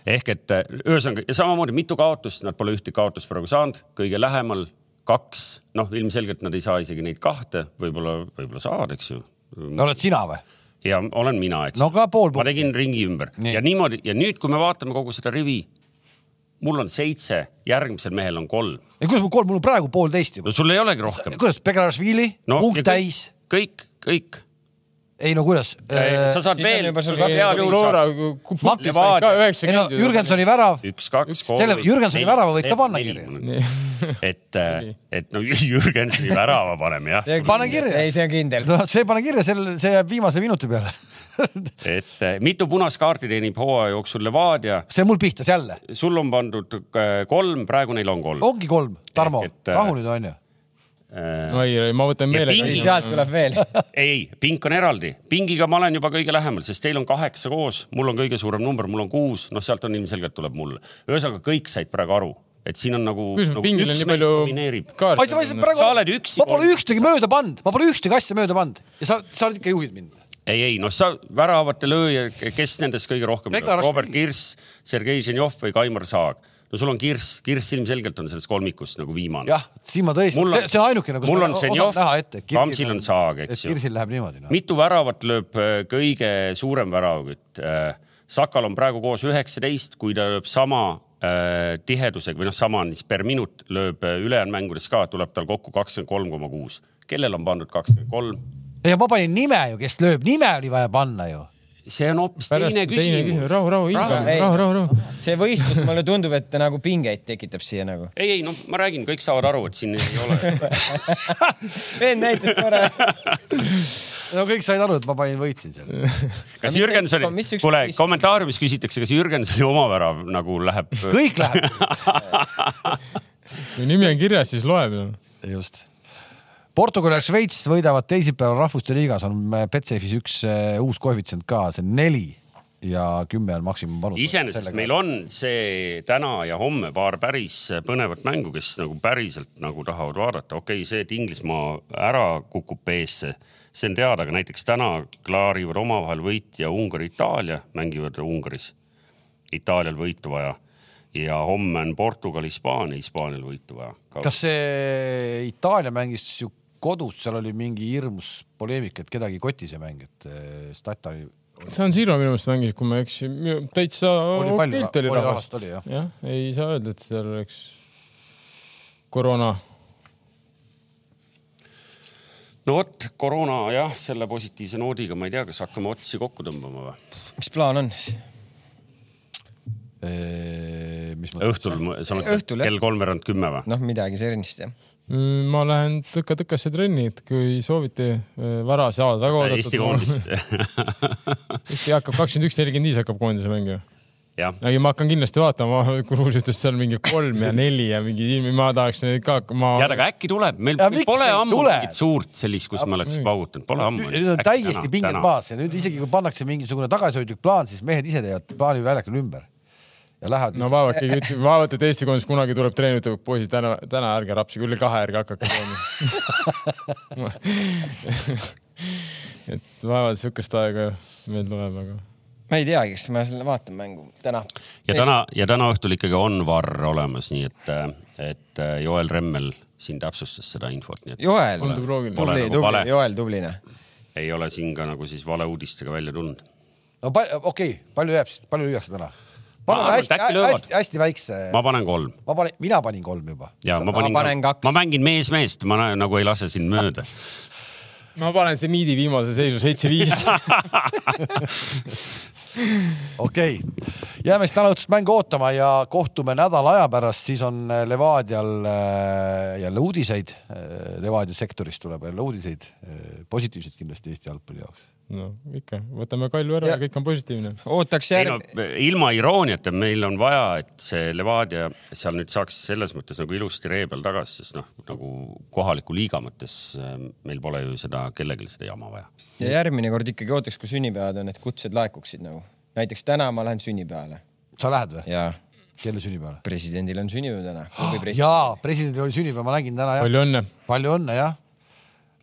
ehk et eh, ühesõnaga ja samamoodi mitu kaotust, nad pole ühtegi kaotust praegu saanud, kõige lähemal kaks, noh, ilmselgelt nad ei saa isegi neid kahte, võib-olla, võib-olla saavad, eks ju. no oled sina või? ja olen mina, eks. no ka pool ma punkti. tegin ringi ümber Nii. ja niimoodi ja nüüd, kui me vaatame kogu seda rivi, mul on seitse, järgmisel mehel on kolm. ei, kuidas mul kolm, mul on praegu poolteist juba no. sul ei olegi rohkem. kuidas, Begarašvili no,, punkt täis. kõik, kõik. Ei no kuidas? sa saad siis on veel, sa saad heal juhul saad, punktis Levadia. ka üheksakümmend. Jürgensoni värav, üks, kaks, kolm. Selle- Jürgensoni värava võid ka panna kirja. et, et no Jürgensoni värava paneme jah. Pane kirja. ei, see on kindel. no see pane kirja, selle, see jääb viimase minuti peale. et eh, mitu punast kaarti teenib hooaja jooksul Levadia, see mul pihtas jälle, sul on pandud kolm, praegu neil on kolm. ongi kolm, Tarmo äh, rahu nüüd onju. oi, ei ma võtan meelega pingi-. sealt tuleb veel. ei, pink on eraldi, pingiga ma olen juba kõige lähemal, sest teil on kaheksa koos, mul on kõige suurem number, mul on kuus, noh, sealt on ilmselgelt tuleb mulle. ühesõnaga kõik said praegu aru, et siin on nagu. nagu pingil on üks nii palju ma ei saa praegu, Sa oled üksi ma pole ühtegi mööda pannud, ma pole ühtegi asja mööda pannud ja sa, sa oled ikka juhid mind. ei, ei noh, sa väravate lööja, kes nendest kõige rohkem. Robert Kirss, Sergei Ženjov või Kaimar Saag. No sul on Kirss, Kirss ilmselgelt on sellest kolmikust nagu viimane. jah, siin ma tõesti, see, see on ainukene, kus mul on et Kamsil on Saag, eks ju. Kirsil läheb niimoodi no.. mitu väravat lööb äh, kõige suurem väravakütt? Sakal on praegu koos üheksateist, kui ta lööb sama äh, tihedusega või noh, sama on siis per minut, lööb äh, ülejäänud mängudes ka, tuleb tal kokku kakskümmend kolm koma kuus. kellel on pandud kakskümmend kolm? ja ma panin nime ju, kes lööb, nime oli vaja panna ju. See on hoopis teine küsimus. rahu, rahu, Rahu, ei. rahu, rahu, rahu. see võistlus mulle tundub, et ta nagu pingeid tekitab siia nagu. ei, ei noh, ma räägin, kõik saavad aru, et siin ei ole. vend näitas korra. no kõik said aru, et ma panin, võitsin seal. kas mis see- üks- kuule mis-, kommentaariumis küsitakse, kas Jürgensoni omavärav nagu läheb. kõik läheb, kui nimi on kirjas, siis loeb ju. just. Portugal ja Šveits võidavad teisipäeval Rahvuste Liigas, on Betsafe'is üks äh, uus koefitsient ka, see on neli ja kümme on maksimumpanus. iseenesest meil on see täna ja homme paar päris põnevat mängu, kes nagu päriselt nagu tahavad vaadata, okei okay,, see, et Inglismaa ära kukub B-sse, see on teada, aga näiteks täna klaarivad omavahel võit ja Ungari-Itaalia mängivad Ungaris. Itaalial võitu vaja ja homme on Portugal-Hispaania, Hispaanial võitu vaja. kas see Itaalia mängis ju kodus, seal oli mingi hirmus poleemika, et kedagi ei koti see mäng, et äh, Stata oli, San Siro minu meelest mängis, kui ma ei eksi, täitsa okeilt oli rahvast jah.. jah, ei saa öelda, et seal oleks koroona. no vot, koroona jah, selle positiivse noodiga ma ei tea, kas hakkame otsi kokku tõmbama või? mis plaan on? mis ma õhtul, sa mõtled kell kolmveerand kümme või? noh, midagi sellist jah. Mm, ma lähen tõka-tõkasse trenni, et kui soovite äh, vara saada, väga Eesti oodatud. koondist. Eesti hakkab kakskümmend üks, nelikümmend viis hakkab koondise mäng ju. ei, ma hakkan kindlasti vaatama, Kruus ütles seal mingi kolm ja neli ja mingi ma tahaks neid ka, ma. tead, aga äkki tuleb, meil Ja pole ei ammu tule? mingit suurt sellist, kus me oleks paugutanud, pole ammu. nüüd on täiesti pinged maas ja nüüd isegi kui pannakse mingisugune tagasihoidlik plaan, siis mehed ise teevad plaani väljakul ümber ja lähevad no vaevalt keegi ütleb, vaevalt, et Eesti koondis kunagi tuleb treener, ütleb, poisid, täna, täna ärge rapsige, üle kahe ärge hakake jooma. et vaevalt sihukest aega meil tuleb, aga ma ei teagi, kas ma selle vaatan mängu täna. ja täna ja täna õhtul ikkagi on varr olemas, nii et, et Joel Remmel siin täpsustas seda infot, nii et Joel. Pole tubli, nagu tubli, Joel, tublina. ei ole siin ka nagu siis valeuudistega välja tulnud. no pal-, okei okay,, palju jääb siis, palju lüüakse täna? Ma hästi, hästi, hästi väikse. ma panen kolm ma panin, mina panin kolm juba. ja ma panin, panen kaks. ma mängin mees-meest, ma nä- nagu ei lase sind mööda. ma panen see niidi viimase seisu seitse-viis. okei okay., jääme siis täna õhtust mängu ootama ja kohtume nädala aja pärast, siis on äh, Levadial äh, jälle uudiseid. Levadia sektorist tuleb jälle uudiseid, positiivseid kindlasti Eesti jalgpalli jaoks. No ikka, võtame Kalju ära ja, Ja- kõik on positiivne. ootaks ei no järg-, ilma irooniata, meil on vaja, et see Levadia seal nüüd saaks selles mõttes nagu ilusti ree peal tagasi, sest noh, nagu kohaliku liiga mõttes äh, meil pole ju seda, kellelgi seda jama vaja. ja järgmine kord ikkagi ootaks, kui sünnipäevad on, et kutsed laekuksid nagu. näiteks täna ma lähen sünnipäevale. sa lähed või? ja kelle sünnipäevale? presidendil on sünnipäev täna. jaa, presidendil oli sünnipäev, ma nägin täna jah. palju õnne. palju õnne jah.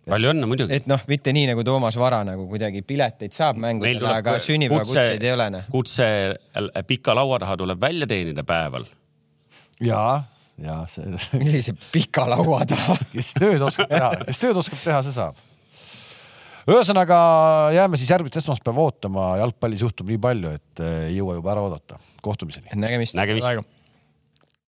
Palju õnne muidugi. et noh, mitte nii nagu Toomas Vara nagu kuidagi pileteid saab mängudele, aga sünnipäevakutseid ei ole noh. kutse äh, pika laua taha tuleb välja teenida päeval. ja, ja see, millise pika laua taha. kes tööd oskab teha, kes tööd oskab teha, see saab. ühesõnaga jääme siis järgmist esmaspäeva ootama, jalgpallis juhtub nii palju, et eh, ei jõua juba ära oodata. kohtumiseni. nägemist. nägemist. aega